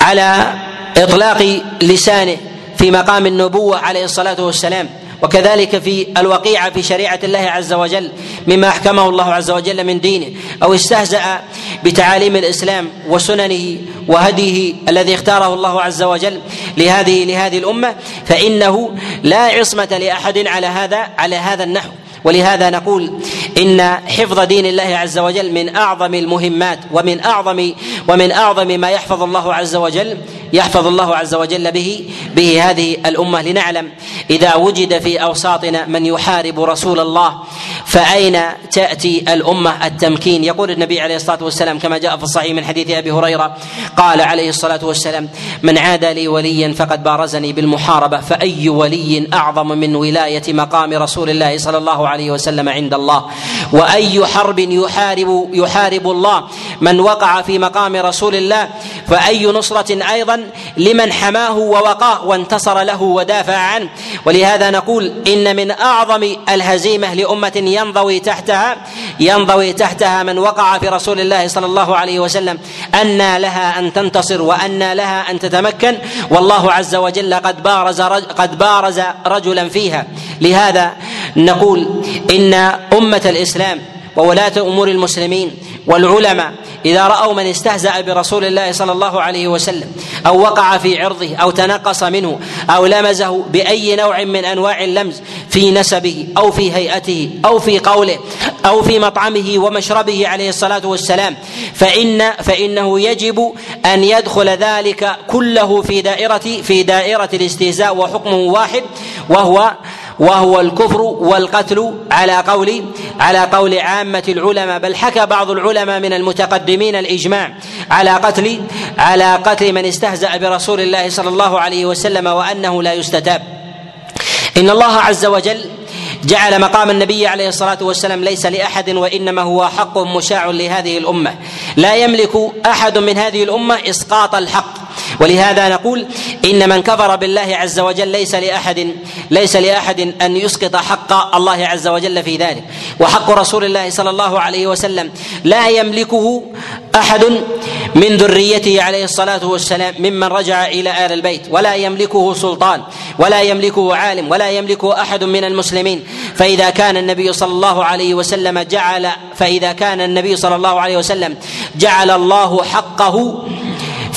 على إطلاق لسانه في مقام النبوة عليه الصلاة والسلام. وكذلك في الوقيعة في شريعة الله عز وجل مما أحكمه الله عز وجل من دينه أو استهزأ بتعاليم الإسلام وسننه وهديه الذي اختاره الله عز وجل لهذه لهذه الأمة. فإنه لا عصمة لأحد على هذا على هذا النحو. ولهذا نقول إن حفظ دين الله عز وجل من أعظم المهمات ومن اعظم ومن أعظم ما يحفظ الله عز وجل يحفظ الله عز وجل به به هذه الأمة لنعلم إذا وجد في أوساطنا من يحارب رسول الله فأين تأتي الأمة التمكين؟ يقول النبي عليه الصلاة والسلام كما جاء في الصحيح من حديث أبي هريرة قال عليه الصلاة والسلام من عادى لي وليا فقد بارزني بالمحاربة فأي ولي أعظم من ولاية مقام رسول الله صلى الله عليه وسلم عند الله؟ وأي حرب يحارب يحارب الله؟ من وقع في مقام رسول الله فأي نصرة أيضا لمن حماه ووقاه وانتصر له ودافع عنه. ولهذا نقول إن من أعظم الهزيمة لأمة ينضوي تحتها ينضوي تحتها من وقع في رسول الله صلى الله عليه وسلم أن لها أن تنتصر وأن لها أن تتمكن. والله عز وجل قد بارز قد بارز رجلا فيها. لهذا نقول إن أمة الإسلام وولاة أمور المسلمين والعلماء إذا رأوا من استهزأ برسول الله صلى الله عليه وسلم أو وقع في عرضه أو تنقص منه أو لمزه بأي نوع من أنواع اللمز في نسبه أو في هيئته أو في قوله أو في مطعمه ومشربه عليه الصلاة والسلام فان فإنه يجب أن يدخل ذلك كله في دائره في دائرة الاستهزاء وحكمه واحد وهو وهو الكفر والقتل على قول على قول عامة العلماء بل حكى بعض العلماء من المتقدمين الإجماع على قتل على قتل من استهزأ برسول الله صلى الله عليه وسلم وأنه لا يستتاب. إن الله عز وجل جعل مقام النبي عليه الصلاة والسلام ليس لأحد وإنما هو حق مشاع لهذه الأمة. لا يملك أحد من هذه الأمة إسقاط الحق. ولهذا نقول إن من كفر بالله عز وجل ليس لأحد ليس لأحد أن يسقط حق الله عز وجل في ذلك. وحق رسول الله صلى الله عليه وسلم لا يملكه أحد من ذريته عليه الصلاة والسلام ممن رجع إلى آل البيت ولا يملكه سلطان ولا يملكه عالم ولا يملكه أحد من المسلمين. فإذا كان النبي صلى الله عليه وسلم جعل فإذا كان النبي صلى الله عليه وسلم جعل الله حقه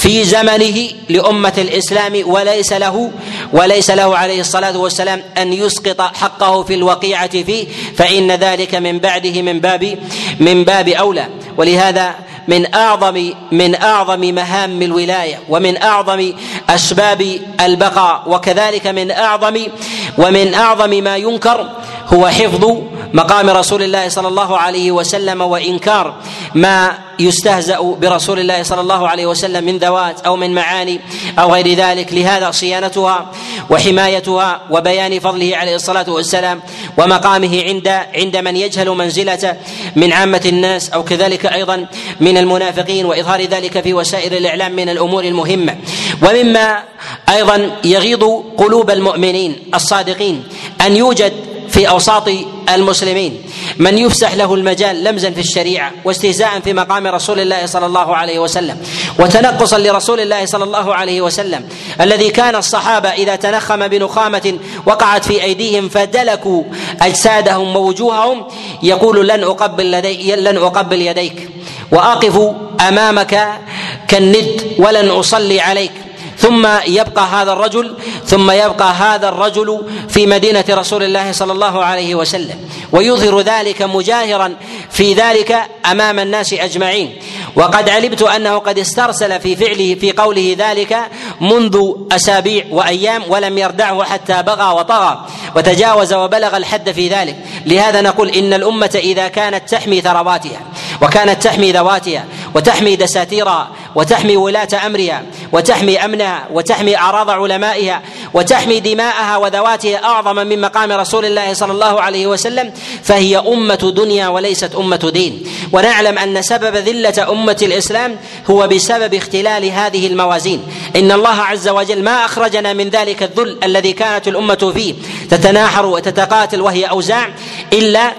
في زمنه لأمة الإسلام وليس له وليس له عليه الصلاة والسلام أن يسقط حقه في الوقيعة فيه فإن ذلك من بعده من باب من باب أولى. ولهذا من أعظم من أعظم مهام الولاية ومن أعظم أسباب البقاء وكذلك من أعظم ومن أعظم ما ينكر هو حفظ مقام رسول الله صلى الله عليه وسلم وإنكار ما يستهزأ برسول الله صلى الله عليه وسلم من ذوات أو من معاني أو غير ذلك. لهذا صيانتها وحمايتها وبيان فضله عليه الصلاة والسلام ومقامه عند عند من يجهل منزلته من عامة الناس أو كذلك أيضا من المنافقين وإظهار ذلك في وسائل الإعلام من الأمور المهمة. ومما أيضا يغيض قلوب المؤمنين الصادقين أن يوجد في أوساط المسلمين. من يفسح له المجال لمزا في الشريعة واستهزاء في مقام رسول الله صلى الله عليه وسلم وتنقصا لرسول الله صلى الله عليه وسلم. الذي كان الصحابة إذا تنخم بنخامة وقعت في أيديهم فدلكوا أجسادهم ووجوههم يقول لن أقبل لدي لن أقبل يديك. وأقف أمامك كالند ولن أصلي عليك. ثم يبقى هذا الرجل ثم يبقى هذا الرجل في مدينة رسول الله صلى الله عليه وسلم. ويظهر ذلك مجاهرا في ذلك أمام الناس أجمعين. وقد علمت أنه قد استرسل في فعله في قوله ذلك منذ أسابيع وأيام ولم يردعه حتى بغى وطغى وتجاوز وبلغ الحد في ذلك. لهذا نقول إن الأمة إذا كانت تحمي ثرواتها وكانت تحمي ذواتها وتحمي دساتيرها وتحمي ولاة امرها وتحمي أمنها وتحمي أعراض علمائها وتحمي دماءها وذواتها أعظم من مقام رسول الله صلى الله عليه وسلم فهي أمة دنيا وليست أمة دين. ونعلم أن سبب ذلة أمة الإسلام هو بسبب اختلال هذه الموازين. إن الله عز وجل ما أخرجنا من ذلك الذل الذي كانت الأمة فيه تتناحر وتتقاتل وهي أوزاع إلا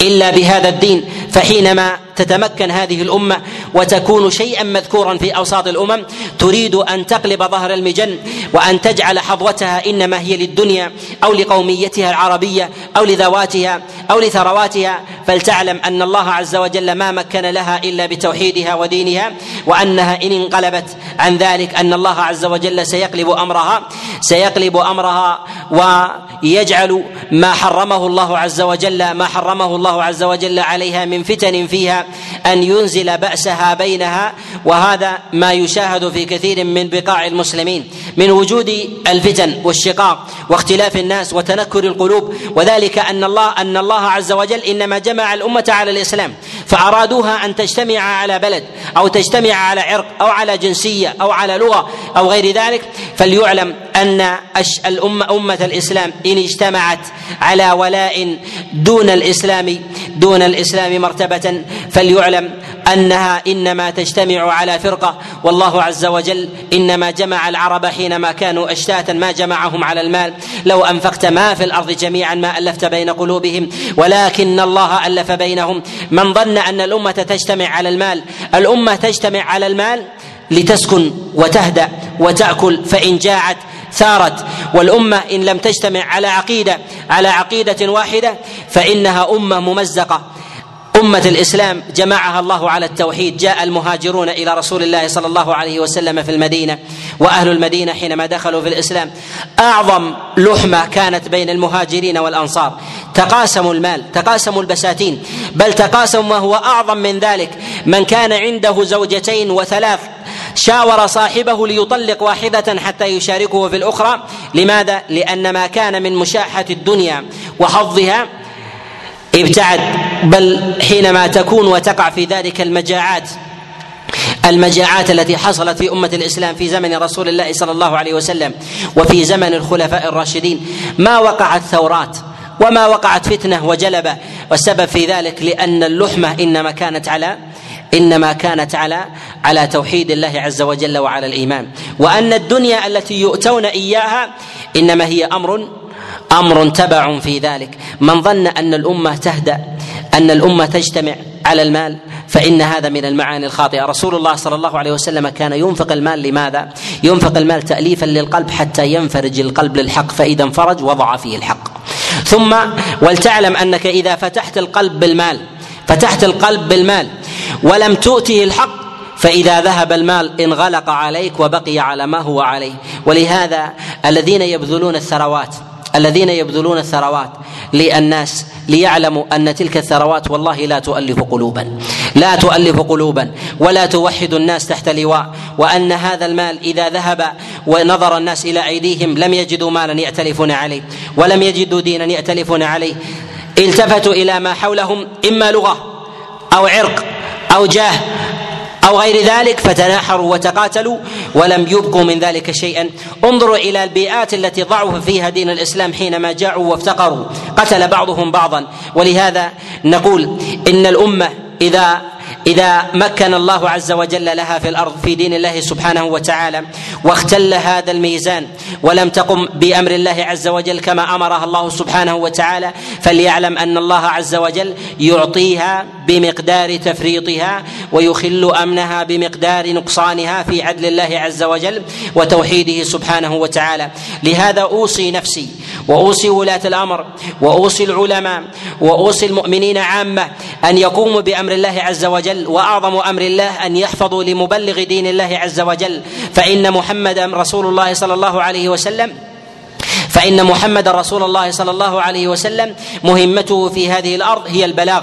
إلا بهذا الدين. فحينما تتمكن هذه الأمة وتكون شيئا مذكورا في أوساط الأمم تريد أن تقلب ظهر المجن وأن تجعل حظوتها إنما هي للدنيا أو لقوميتها العربية أو لذواتها أو لثرواتها. فلتعلم أن الله عز وجل ما مكن لها إلا بتوحيدها ودينها وأنها إن انقلبت عن ذلك أن الله عز وجل سيقلب أمرها سيقلب أمرها ويجعل ما حرمه الله عز وجل ما حرمه الله عز وجل عليها من فتن فيها. أن ينزل بأسها بينها وهذا ما يشاهد في كثير من بقاع المسلمين من وجود الفتن والشقاق واختلاف الناس وتنكر القلوب وذلك أن الله أن الله عز وجل إنما جمع الأمة على الإسلام فأرادوها أن تجتمع على بلد أو تجتمع على عرق أو على جنسية أو على لغة أو غير ذلك فليعلم أن الأمة أمة الإسلام إن اجتمعت على ولاء دون الإسلام دون الإسلام مرتبة فليعلم أنها إنما تجتمع على فرقة. والله عز وجل إنما جمع العرب حينما كانوا اشتاتا ما جمعهم على المال. لو أنفقت ما في الأرض جميعا ما ألفت بين قلوبهم. ولكن الله ألف بينهم. من ظن أن الأمة تجتمع على المال الأمة تجتمع على المال لتسكن وتهدأ وتأكل فإن جاعت ثارت. والأمة إن لم تجتمع على عقيدة على عقيدة واحدة فإنها أمة ممزقة. أمة الإسلام جمعها الله على التوحيد جاء المهاجرون إلى رسول الله صلى الله عليه وسلم في المدينة وأهل المدينة حينما دخلوا في الإسلام. أعظم لحمة كانت بين المهاجرين والأنصار. تقاسموا المال تقاسموا البساتين بل تقاسموا ما هو أعظم من ذلك. من كان عنده زوجتين وثلاث شاور صاحبه ليطلق واحدة حتى يشاركه في الأخرى. لماذا؟ لأن ما كان من مشاحة الدنيا وحظها ابتعد بل حينما تكون وتقع في ذلك المجاعات المجاعات التي حصلت في أمة الإسلام في زمن رسول الله صلى الله عليه وسلم وفي زمن الخلفاء الراشدين ما وقعت ثورات وما وقعت فتنة وجلبة والسبب في ذلك لأن اللحمة إنما كانت على إنما كانت على على توحيد الله عز وجل وعلى الإيمان. وأن الدنيا التي يؤتون إياها إنما هي أمر أمر تبع في ذلك. من ظن أن الأمة تهدأ أن الأمة تجتمع على المال فإن هذا من المعاني الخاطئة. رسول الله صلى الله عليه وسلم كان ينفق المال لماذا؟ ينفق المال تأليفا للقلب حتى ينفرج القلب للحق فإذا انفرج وضع فيه الحق. ثم ولتعلم أنك إذا فتحت القلب بالمال فتحت القلب بالمال ولم تؤته الحق فإذا ذهب المال انغلق عليك وبقي على ما هو عليه. ولهذا الذين يبذلون الثروات الذين يبذلون الثروات للناس ليعلموا أن تلك الثروات والله لا تؤلف قلوبا لا تؤلف قلوبا ولا توحد الناس تحت لواء وأن هذا المال إذا ذهب ونظر الناس إلى أيديهم لم يجدوا مالا يأتلفون عليه ولم يجدوا دينا يأتلفون عليه. التفتوا إلى ما حولهم إما لغة أو عرق أو جاه أو غير ذلك فتناحروا وتقاتلوا ولم يبقوا من ذلك شيئا. انظروا إلى البيئات التي ضعف فيها دين الإسلام حينما جاعوا وافتقروا قتل بعضهم بعضا. ولهذا نقول إن الأمة إذا إذا مكن الله عز وجل لها في الأرض في دين الله سبحانه وتعالى واختل هذا الميزان ولم تقم بأمر الله عز وجل كما أمرها الله سبحانه وتعالى فليعلم أن الله عز وجل يعطيها بمقدار تفريطها ويخل أمنها بمقدار نقصانها في عدل الله عز وجل وتوحيده سبحانه وتعالى. لهذا أوصي نفسي وأوصي ولاة الأمر وأوصي العلماء وأوصي المؤمنين عامة أن يقوموا بأمر الله عز وجل وأعظم أمر الله أن يحفظوا لمبلغ دين الله عز وجل. فإن محمدا رسول الله صلى الله عليه وسلم فإن محمد رسول الله صلى الله عليه وسلم مهمته في هذه الأرض هي البلاغ.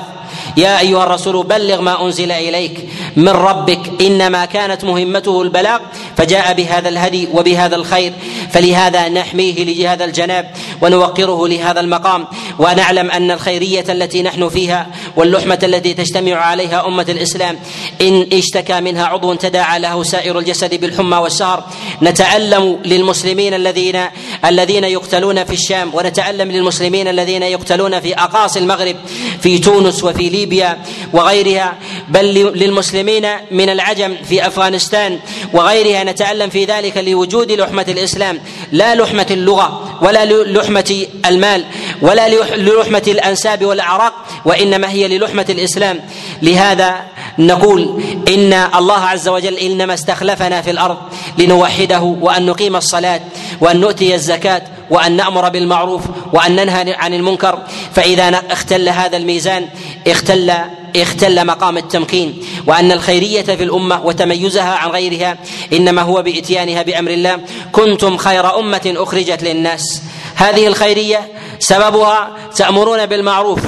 يا أيها الرسول بلغ ما أنزل إليك من ربك إنما كانت مهمته البلاغ فجاء بهذا الهدي وبهذا الخير. فلهذا نحميه لهذا الجناب ونوقره لهذا المقام. ونعلم أن الخيرية التي نحن فيها واللحمة التي تجتمع عليها أمة الإسلام إن اشتكى منها عضو تداعى له سائر الجسد بالحمى والسهر. نتألم للمسلمين الذين الذين يقتلون في الشام ونتألم للمسلمين الذين يقتلون في اقاصي المغرب في تونس وفي ليبيا وغيرها. بل للمسلمين من العجم في أفغانستان وغيرها. نتألم في ذلك لوجود لحمة الإسلام لا لحمة اللغة ولا لحمة المال ولا للحمه الأنساب والأعراق وإنما هي للحمة الإسلام. لهذا نقول إن الله عز وجل إنما استخلفنا في الأرض لنوحده وأن نقيم الصلاة وأن نؤتي الزكاة وأن نأمر بالمعروف وأن ننهى عن المنكر. فإذا اختل هذا الميزان اختل اختل مقام التمكين. وأن الخيرية في الأمة وتميزها عن غيرها إنما هو بإتيانها بأمر الله. كنتم خير أمة أخرجت للناس. هذه الخيرية سببها تأمرون بالمعروف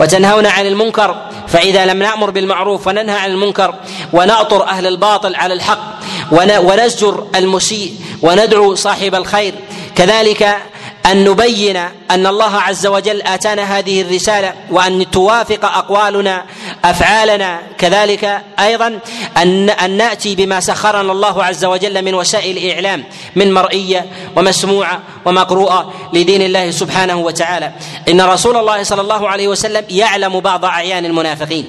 وتنهون عن المنكر فإذا لم نأمر بالمعروف وننهى عن المنكر ونأطر أهل الباطل على الحق ونزجر المسيء وندعو صاحب الخير كذلك أن نبين أن الله عز وجل آتانا هذه الرسالة وأن توافق أقوالنا أفعالنا. كذلك أيضا ان أن نأتي بما سخرنا الله عز وجل من وسائل الإعلام من مرئية ومسموعة ومقروءة لدين الله سبحانه وتعالى. إن رسول الله صلى الله عليه وسلم يعلم بعض أعيان المنافقين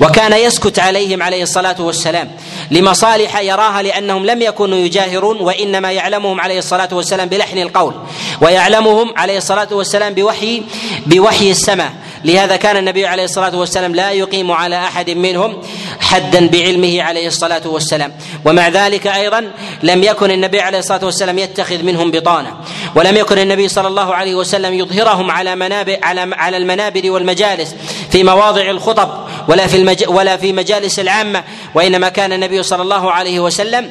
وكان يسكت عليهم عليه الصلاة والسلام. لمصالح يراها لأنهم لم يكونوا يجاهرون وإنما يعلمهم عليه الصلاة والسلام بلحن القول ويعلمهم عليه الصلاة والسلام بوحي بوحي السماء. لهذا كان النبي عليه الصلاة والسلام لا يقيم على أحد منهم حدا بعلمه عليه الصلاة والسلام. ومع ذلك أيضا لم يكن النبي عليه الصلاة والسلام يتخذ منهم بطانة. ولم يكن النبي صلى الله عليه وسلم يظهرهم على منابر على على المنابر والمجالس في مواضع الخطب ولا في المج ولا في مجالس العامة وإنما كان النبي صلى الله عليه وسلم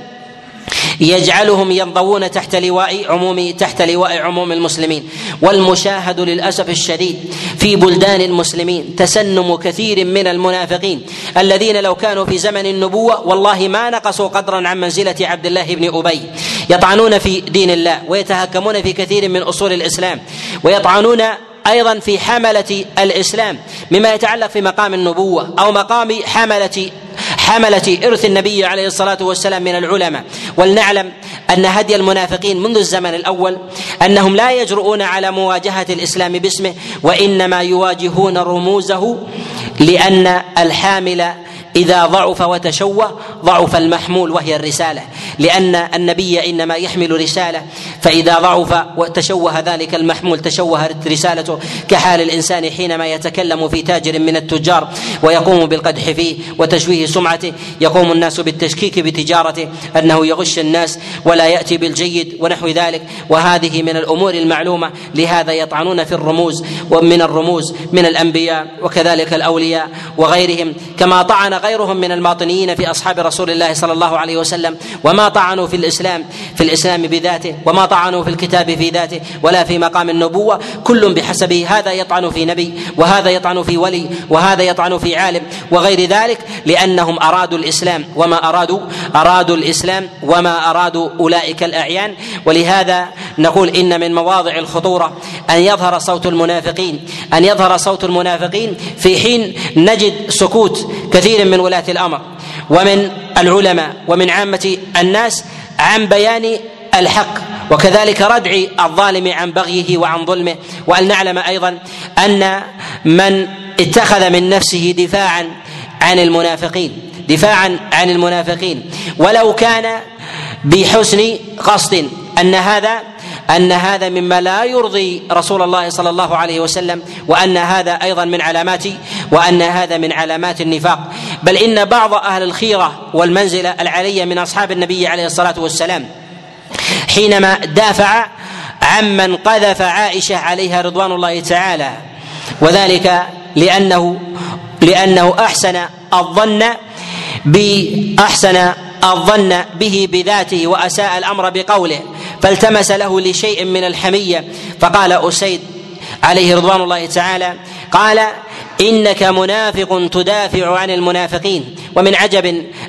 يجعلهم ينضوون تحت لواء عموم تحت لواء عموم المسلمين. والمشاهد للأسف الشديد في بلدان المسلمين تسنم كثير من المنافقين الذين لو كانوا في زمن النبوة والله ما نقصوا قدرا عن منزلة عبد الله بن أبي. يطعنون في دين الله ويتهكمون في كثير من أصول الإسلام ويطعنون أيضا في حملة الإسلام مما يتعلق في مقام النبوة أو مقام حملة حملة إرث النبي عليه الصلاة والسلام من العلماء. ولنعلم أن هدي المنافقين منذ الزمن الأول أنهم لا يجرؤون على مواجهة الإسلام باسمه وإنما يواجهون رموزه لأن الحامل إذا ضعف وتشوه ضعف المحمول وهي الرسالة. لأن النبي إنما يحمل رسالة فإذا ضعف وتشوه ذلك المحمول تشوهت رسالته كحال الإنسان حينما يتكلم في تاجر من التجار ويقوم بالقدح فيه وتشويه سمعته. يقوم الناس بالتشكيك بتجارته أنه يغش الناس ولا يأتي بالجيد ونحو ذلك. وهذه من الأمور المعلومة لهذا يطعنون في الرموز ومن الرموز من الأنبياء وكذلك الأولياء وغيرهم. كما طعن غيرهم من الماطنيين في أصحاب رسول الله صلى الله عليه وسلم وما طعنوا في الإسلام في الإسلام بذاته وما طعنوا في الكتاب في ذاته ولا في مقام النبوة كل بحسبه هذا يطعن في نبي وهذا يطعن في ولي وهذا يطعن في عالم وغير ذلك لأنهم أرادوا الإسلام وما أرادوا أرادوا الإسلام وما أرادوا أولئك الأعيان. ولهذا نقول إن من مواضع الخطورة أن يظهر صوت المنافقين أن يظهر صوت المنافقين في حين نجد سكوت كثير من ولاة الأمر ومن العلماء ومن عامة الناس عن بيان الحق وكذلك ردع الظالم عن بغيه وعن ظلمه. وأن نعلم أيضا أن من اتخذ من نفسه دفاعا عن المنافقين دفاعا عن المنافقين ولو كان بحسن قصد أن هذا أن هذا مما لا يرضي رسول الله صلى الله عليه وسلم وأن هذا أيضا من علامات وأن هذا من علامات النفاق. بل إن بعض أهل الخيرة والمنزلة العاليه من أصحاب النبي عليه الصلاة والسلام حينما دافع عمن قذف عائشة عليها رضوان الله تعالى وذلك لأنه لأنه أحسن الظن باحسن الظن به بذاته وأساء الأمر بقوله. فالتمس له لشيء من الحمية. فقال أسيد عليه رضوان الله تعالى قال إنك منافق تدافع عن المنافقين ومن عجب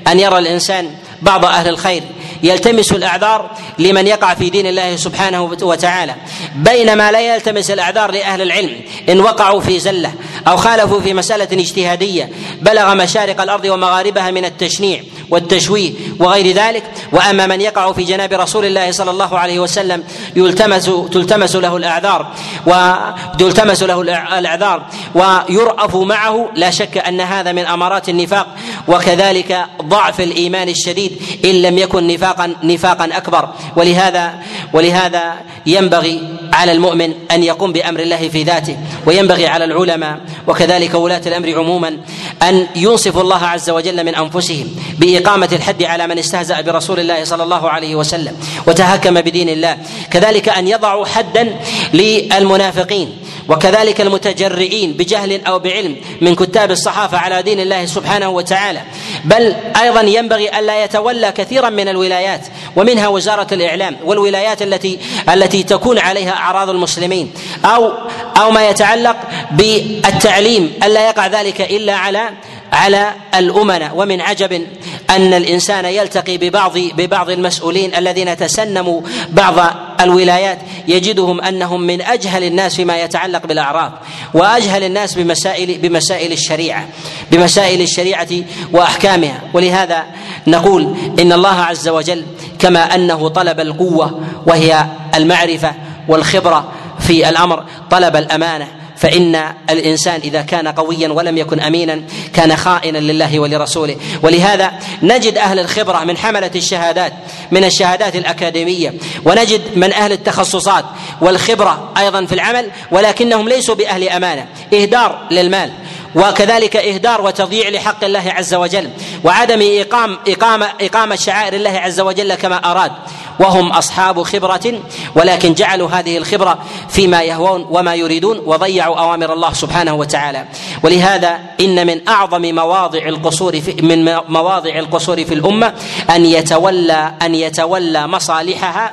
أن يرى الإنسان بعض أهل الخير يلتمس الأعذار لمن يقع في دين الله سبحانه وتعالى. بينما لا يلتمس الأعذار لأهل العلم إن وقعوا في زلة أو خالفوا في مسألة اجتهادية بلغ مشارق الأرض ومغاربها من التشنيع والتشويه وغير ذلك. وأما من يقع في جناب رسول الله صلى الله عليه وسلم يلتمس تلتمس له الأعذار ويلتمس له الأعذار ويرأف معه لا شك أن هذا من أمارات النفاق. وكذلك ضعف الإيمان الشديد إن لم يكن نفاقا نفاقا أكبر. ولهذا ولهذا ينبغي على المؤمن أن يقوم بأمر الله في ذاته وينبغي على العلماء وكذلك ولاة الأمر عموما أن ينصفوا الله عز وجل من أنفسهم باقامه الحد على من استهزأ برسول الله صلى الله عليه وسلم وتهكم بدين الله. كذلك أن يضعوا حدا للمنافقين وكذلك المتجرئين بجهل أو بعلم من كتاب الصحافة على دين الله سبحانه وتعالى. بل أيضا ينبغي الا يتولى كثيرا من الولايات ومنها وزارة الإعلام والولايات التي التي تكون عليها أعراض المسلمين أو أو ما يتعلق بالتعليم. ألا يقع ذلك إلا على على الأمناء. ومن عجب أن الإنسان يلتقي ببعض ببعض المسؤولين الذين تسنموا بعض الولايات يجدهم أنهم من أجهل الناس فيما يتعلق بالاعراض وأجهل الناس بمسائل بمسائل الشريعة بمسائل الشريعة وأحكامها. ولهذا نقول إن الله عز وجل كما أنه طلب القوة وهي المعرفة والخبرة في الأمر طلب الأمانة فإن الإنسان إذا كان قويا ولم يكن أمينا كان خائنا لله ولرسوله. ولهذا نجد أهل الخبرة من حملة الشهادات من الشهادات الأكاديمية ونجد من أهل التخصصات والخبرة أيضا في العمل ولكنهم ليسوا بأهل أمانة إهدار للمال وكذلك إهدار وتضييع لحق الله عز وجل وعدم إقام إقامة إقامة شعائر الله عز وجل كما أراد. وهم أصحاب خبرة ولكن جعلوا هذه الخبرة فيما يهوون وما يريدون وضيعوا أوامر الله سبحانه وتعالى. ولهذا إن من أعظم مواضع القصور في من مواضع القصور في الأمة أن يتولى أن يتولى مصالحها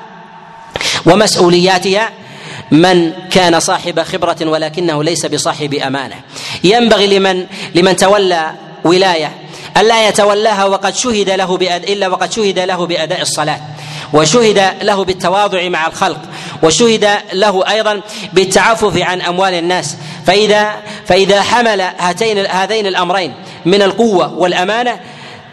ومسؤولياتها من كان صاحب خبرة ولكنه ليس بصاحب أمانة. ينبغي لمن لمن تولى ولاية ألا يتولاها وقد شهد له بأد إلا وقد شهد له بأداء الصلاة. وشهد له بالتواضع مع الخلق وشهد له أيضا بالتعفف عن أموال الناس. فإذا فإذا حمل هاتين هذين الأمرين من القوة والأمانة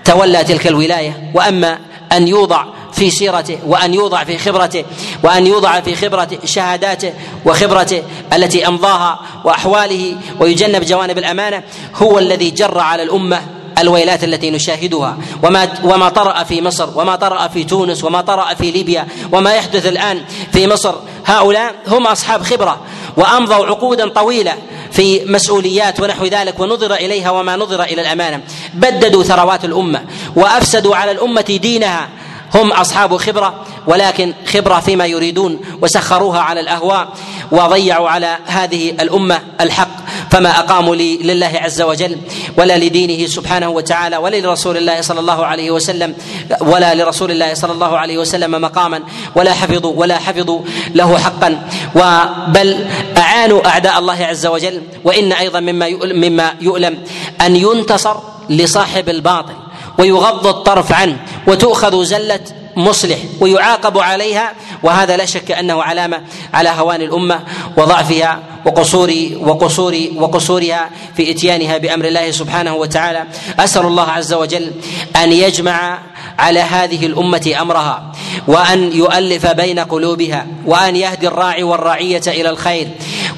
تولى تلك الولاية. وأما أن يوضع في سيرته وأن يوضع في خبرته وأن يوضع في خبرة شهاداته وخبرته التي أمضاها وأحواله ويجنب جوانب الأمانة هو الذي جر على الأمة الويلات التي نشاهدها وما وما طرأ في مصر وما طرأ في تونس وما طرأ في ليبيا وما يحدث الآن في مصر. هؤلاء هم أصحاب خبرة وأمضوا عقودا طويلة في مسؤوليات ونحو ذلك ونظر إليها وما نظر إلى الأمانة. بددوا ثروات الأمة وأفسدوا على الأمة دينها. هم أصحاب خبرة ولكن خبرة فيما يريدون وسخروها على الأهواء وضيعوا على هذه الأمة الحق. فما أقاموا لله عز وجل ولا لدينه سبحانه وتعالى ولا لرسول الله صلى الله عليه وسلم ولا لرسول الله صلى الله عليه وسلم مقاما ولا حفظوا ولا حفظوا له حقا. وبل أعانوا أعداء الله عز وجل وإن أيضا مما مما يؤلم أن ينتصر لصاحب الباطل ويغض الطرف عنه وتؤخذ زلة مصلح ويعاقب عليها وهذا لا شك أنه علامة على هوان الأمة وضعفها وقصور وقصور وقصورها في إتيانها بأمر الله سبحانه وتعالى. أسأل الله عز وجل أن يجمع على هذه الأمة أمرها وأن يؤلف بين قلوبها وأن يهدي الراعي والرعية إلى الخير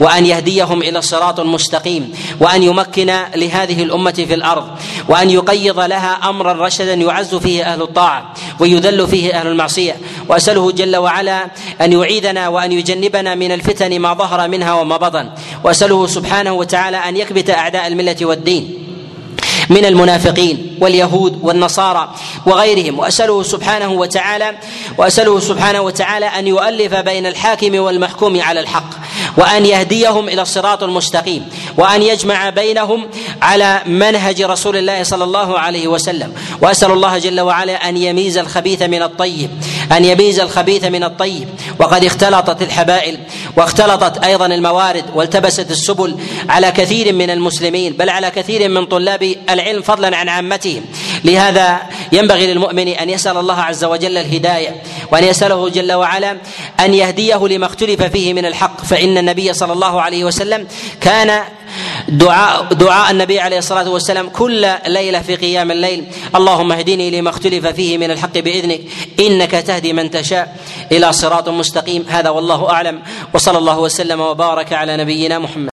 وأن يهديهم إلى الصراط المستقيم وأن يمكن لهذه الأمة في الأرض وأن يقيض لها أمرا رشدا يعز فيه أهل الطاعة ويذل فيه أهل المعصية. وأسأله جل وعلا أن يعيذنا وأن يجنبنا من الفتن ما ظهر منها وما بطن. وأسأله سبحانه وتعالى أن يكبت أعداء الملة والدين. من المنافقين واليهود والنصارى وغيرهم. وأسأله سبحانه وتعالى وأسأله سبحانه وتعالى أن يؤلف بين الحاكم والمحكوم على الحق وأن يهديهم إلى الصراط المستقيم وأن يجمع بينهم على منهج رسول الله صلى الله عليه وسلم. وأسأل الله جل وعلا أن يميز الخبيث من الطيب أن يميز الخبيث من الطيب. وقد اختلطت الحبائل واختلطت أيضا الموارد والتبست السبل على كثير من المسلمين بل على كثير من طلاب العلم فضلا عن عامتهم لهذا ينبغي للمؤمن أن يسأل الله عز وجل الهداية وأن يسأله جل وعلا أن يهديه لما اختلف فيه من الحق. فإن النبي صلى الله عليه وسلم كان دعاء دعاء النبي عليه الصلاة والسلام كل ليلة في قيام الليل. اللهم اهدني لما اختلف فيه من الحق بإذنك. إنك تهدي من تشاء إلى صراط مستقيم. هذا والله أعلم. وصلى الله وسلم وبارك على نبينا محمد.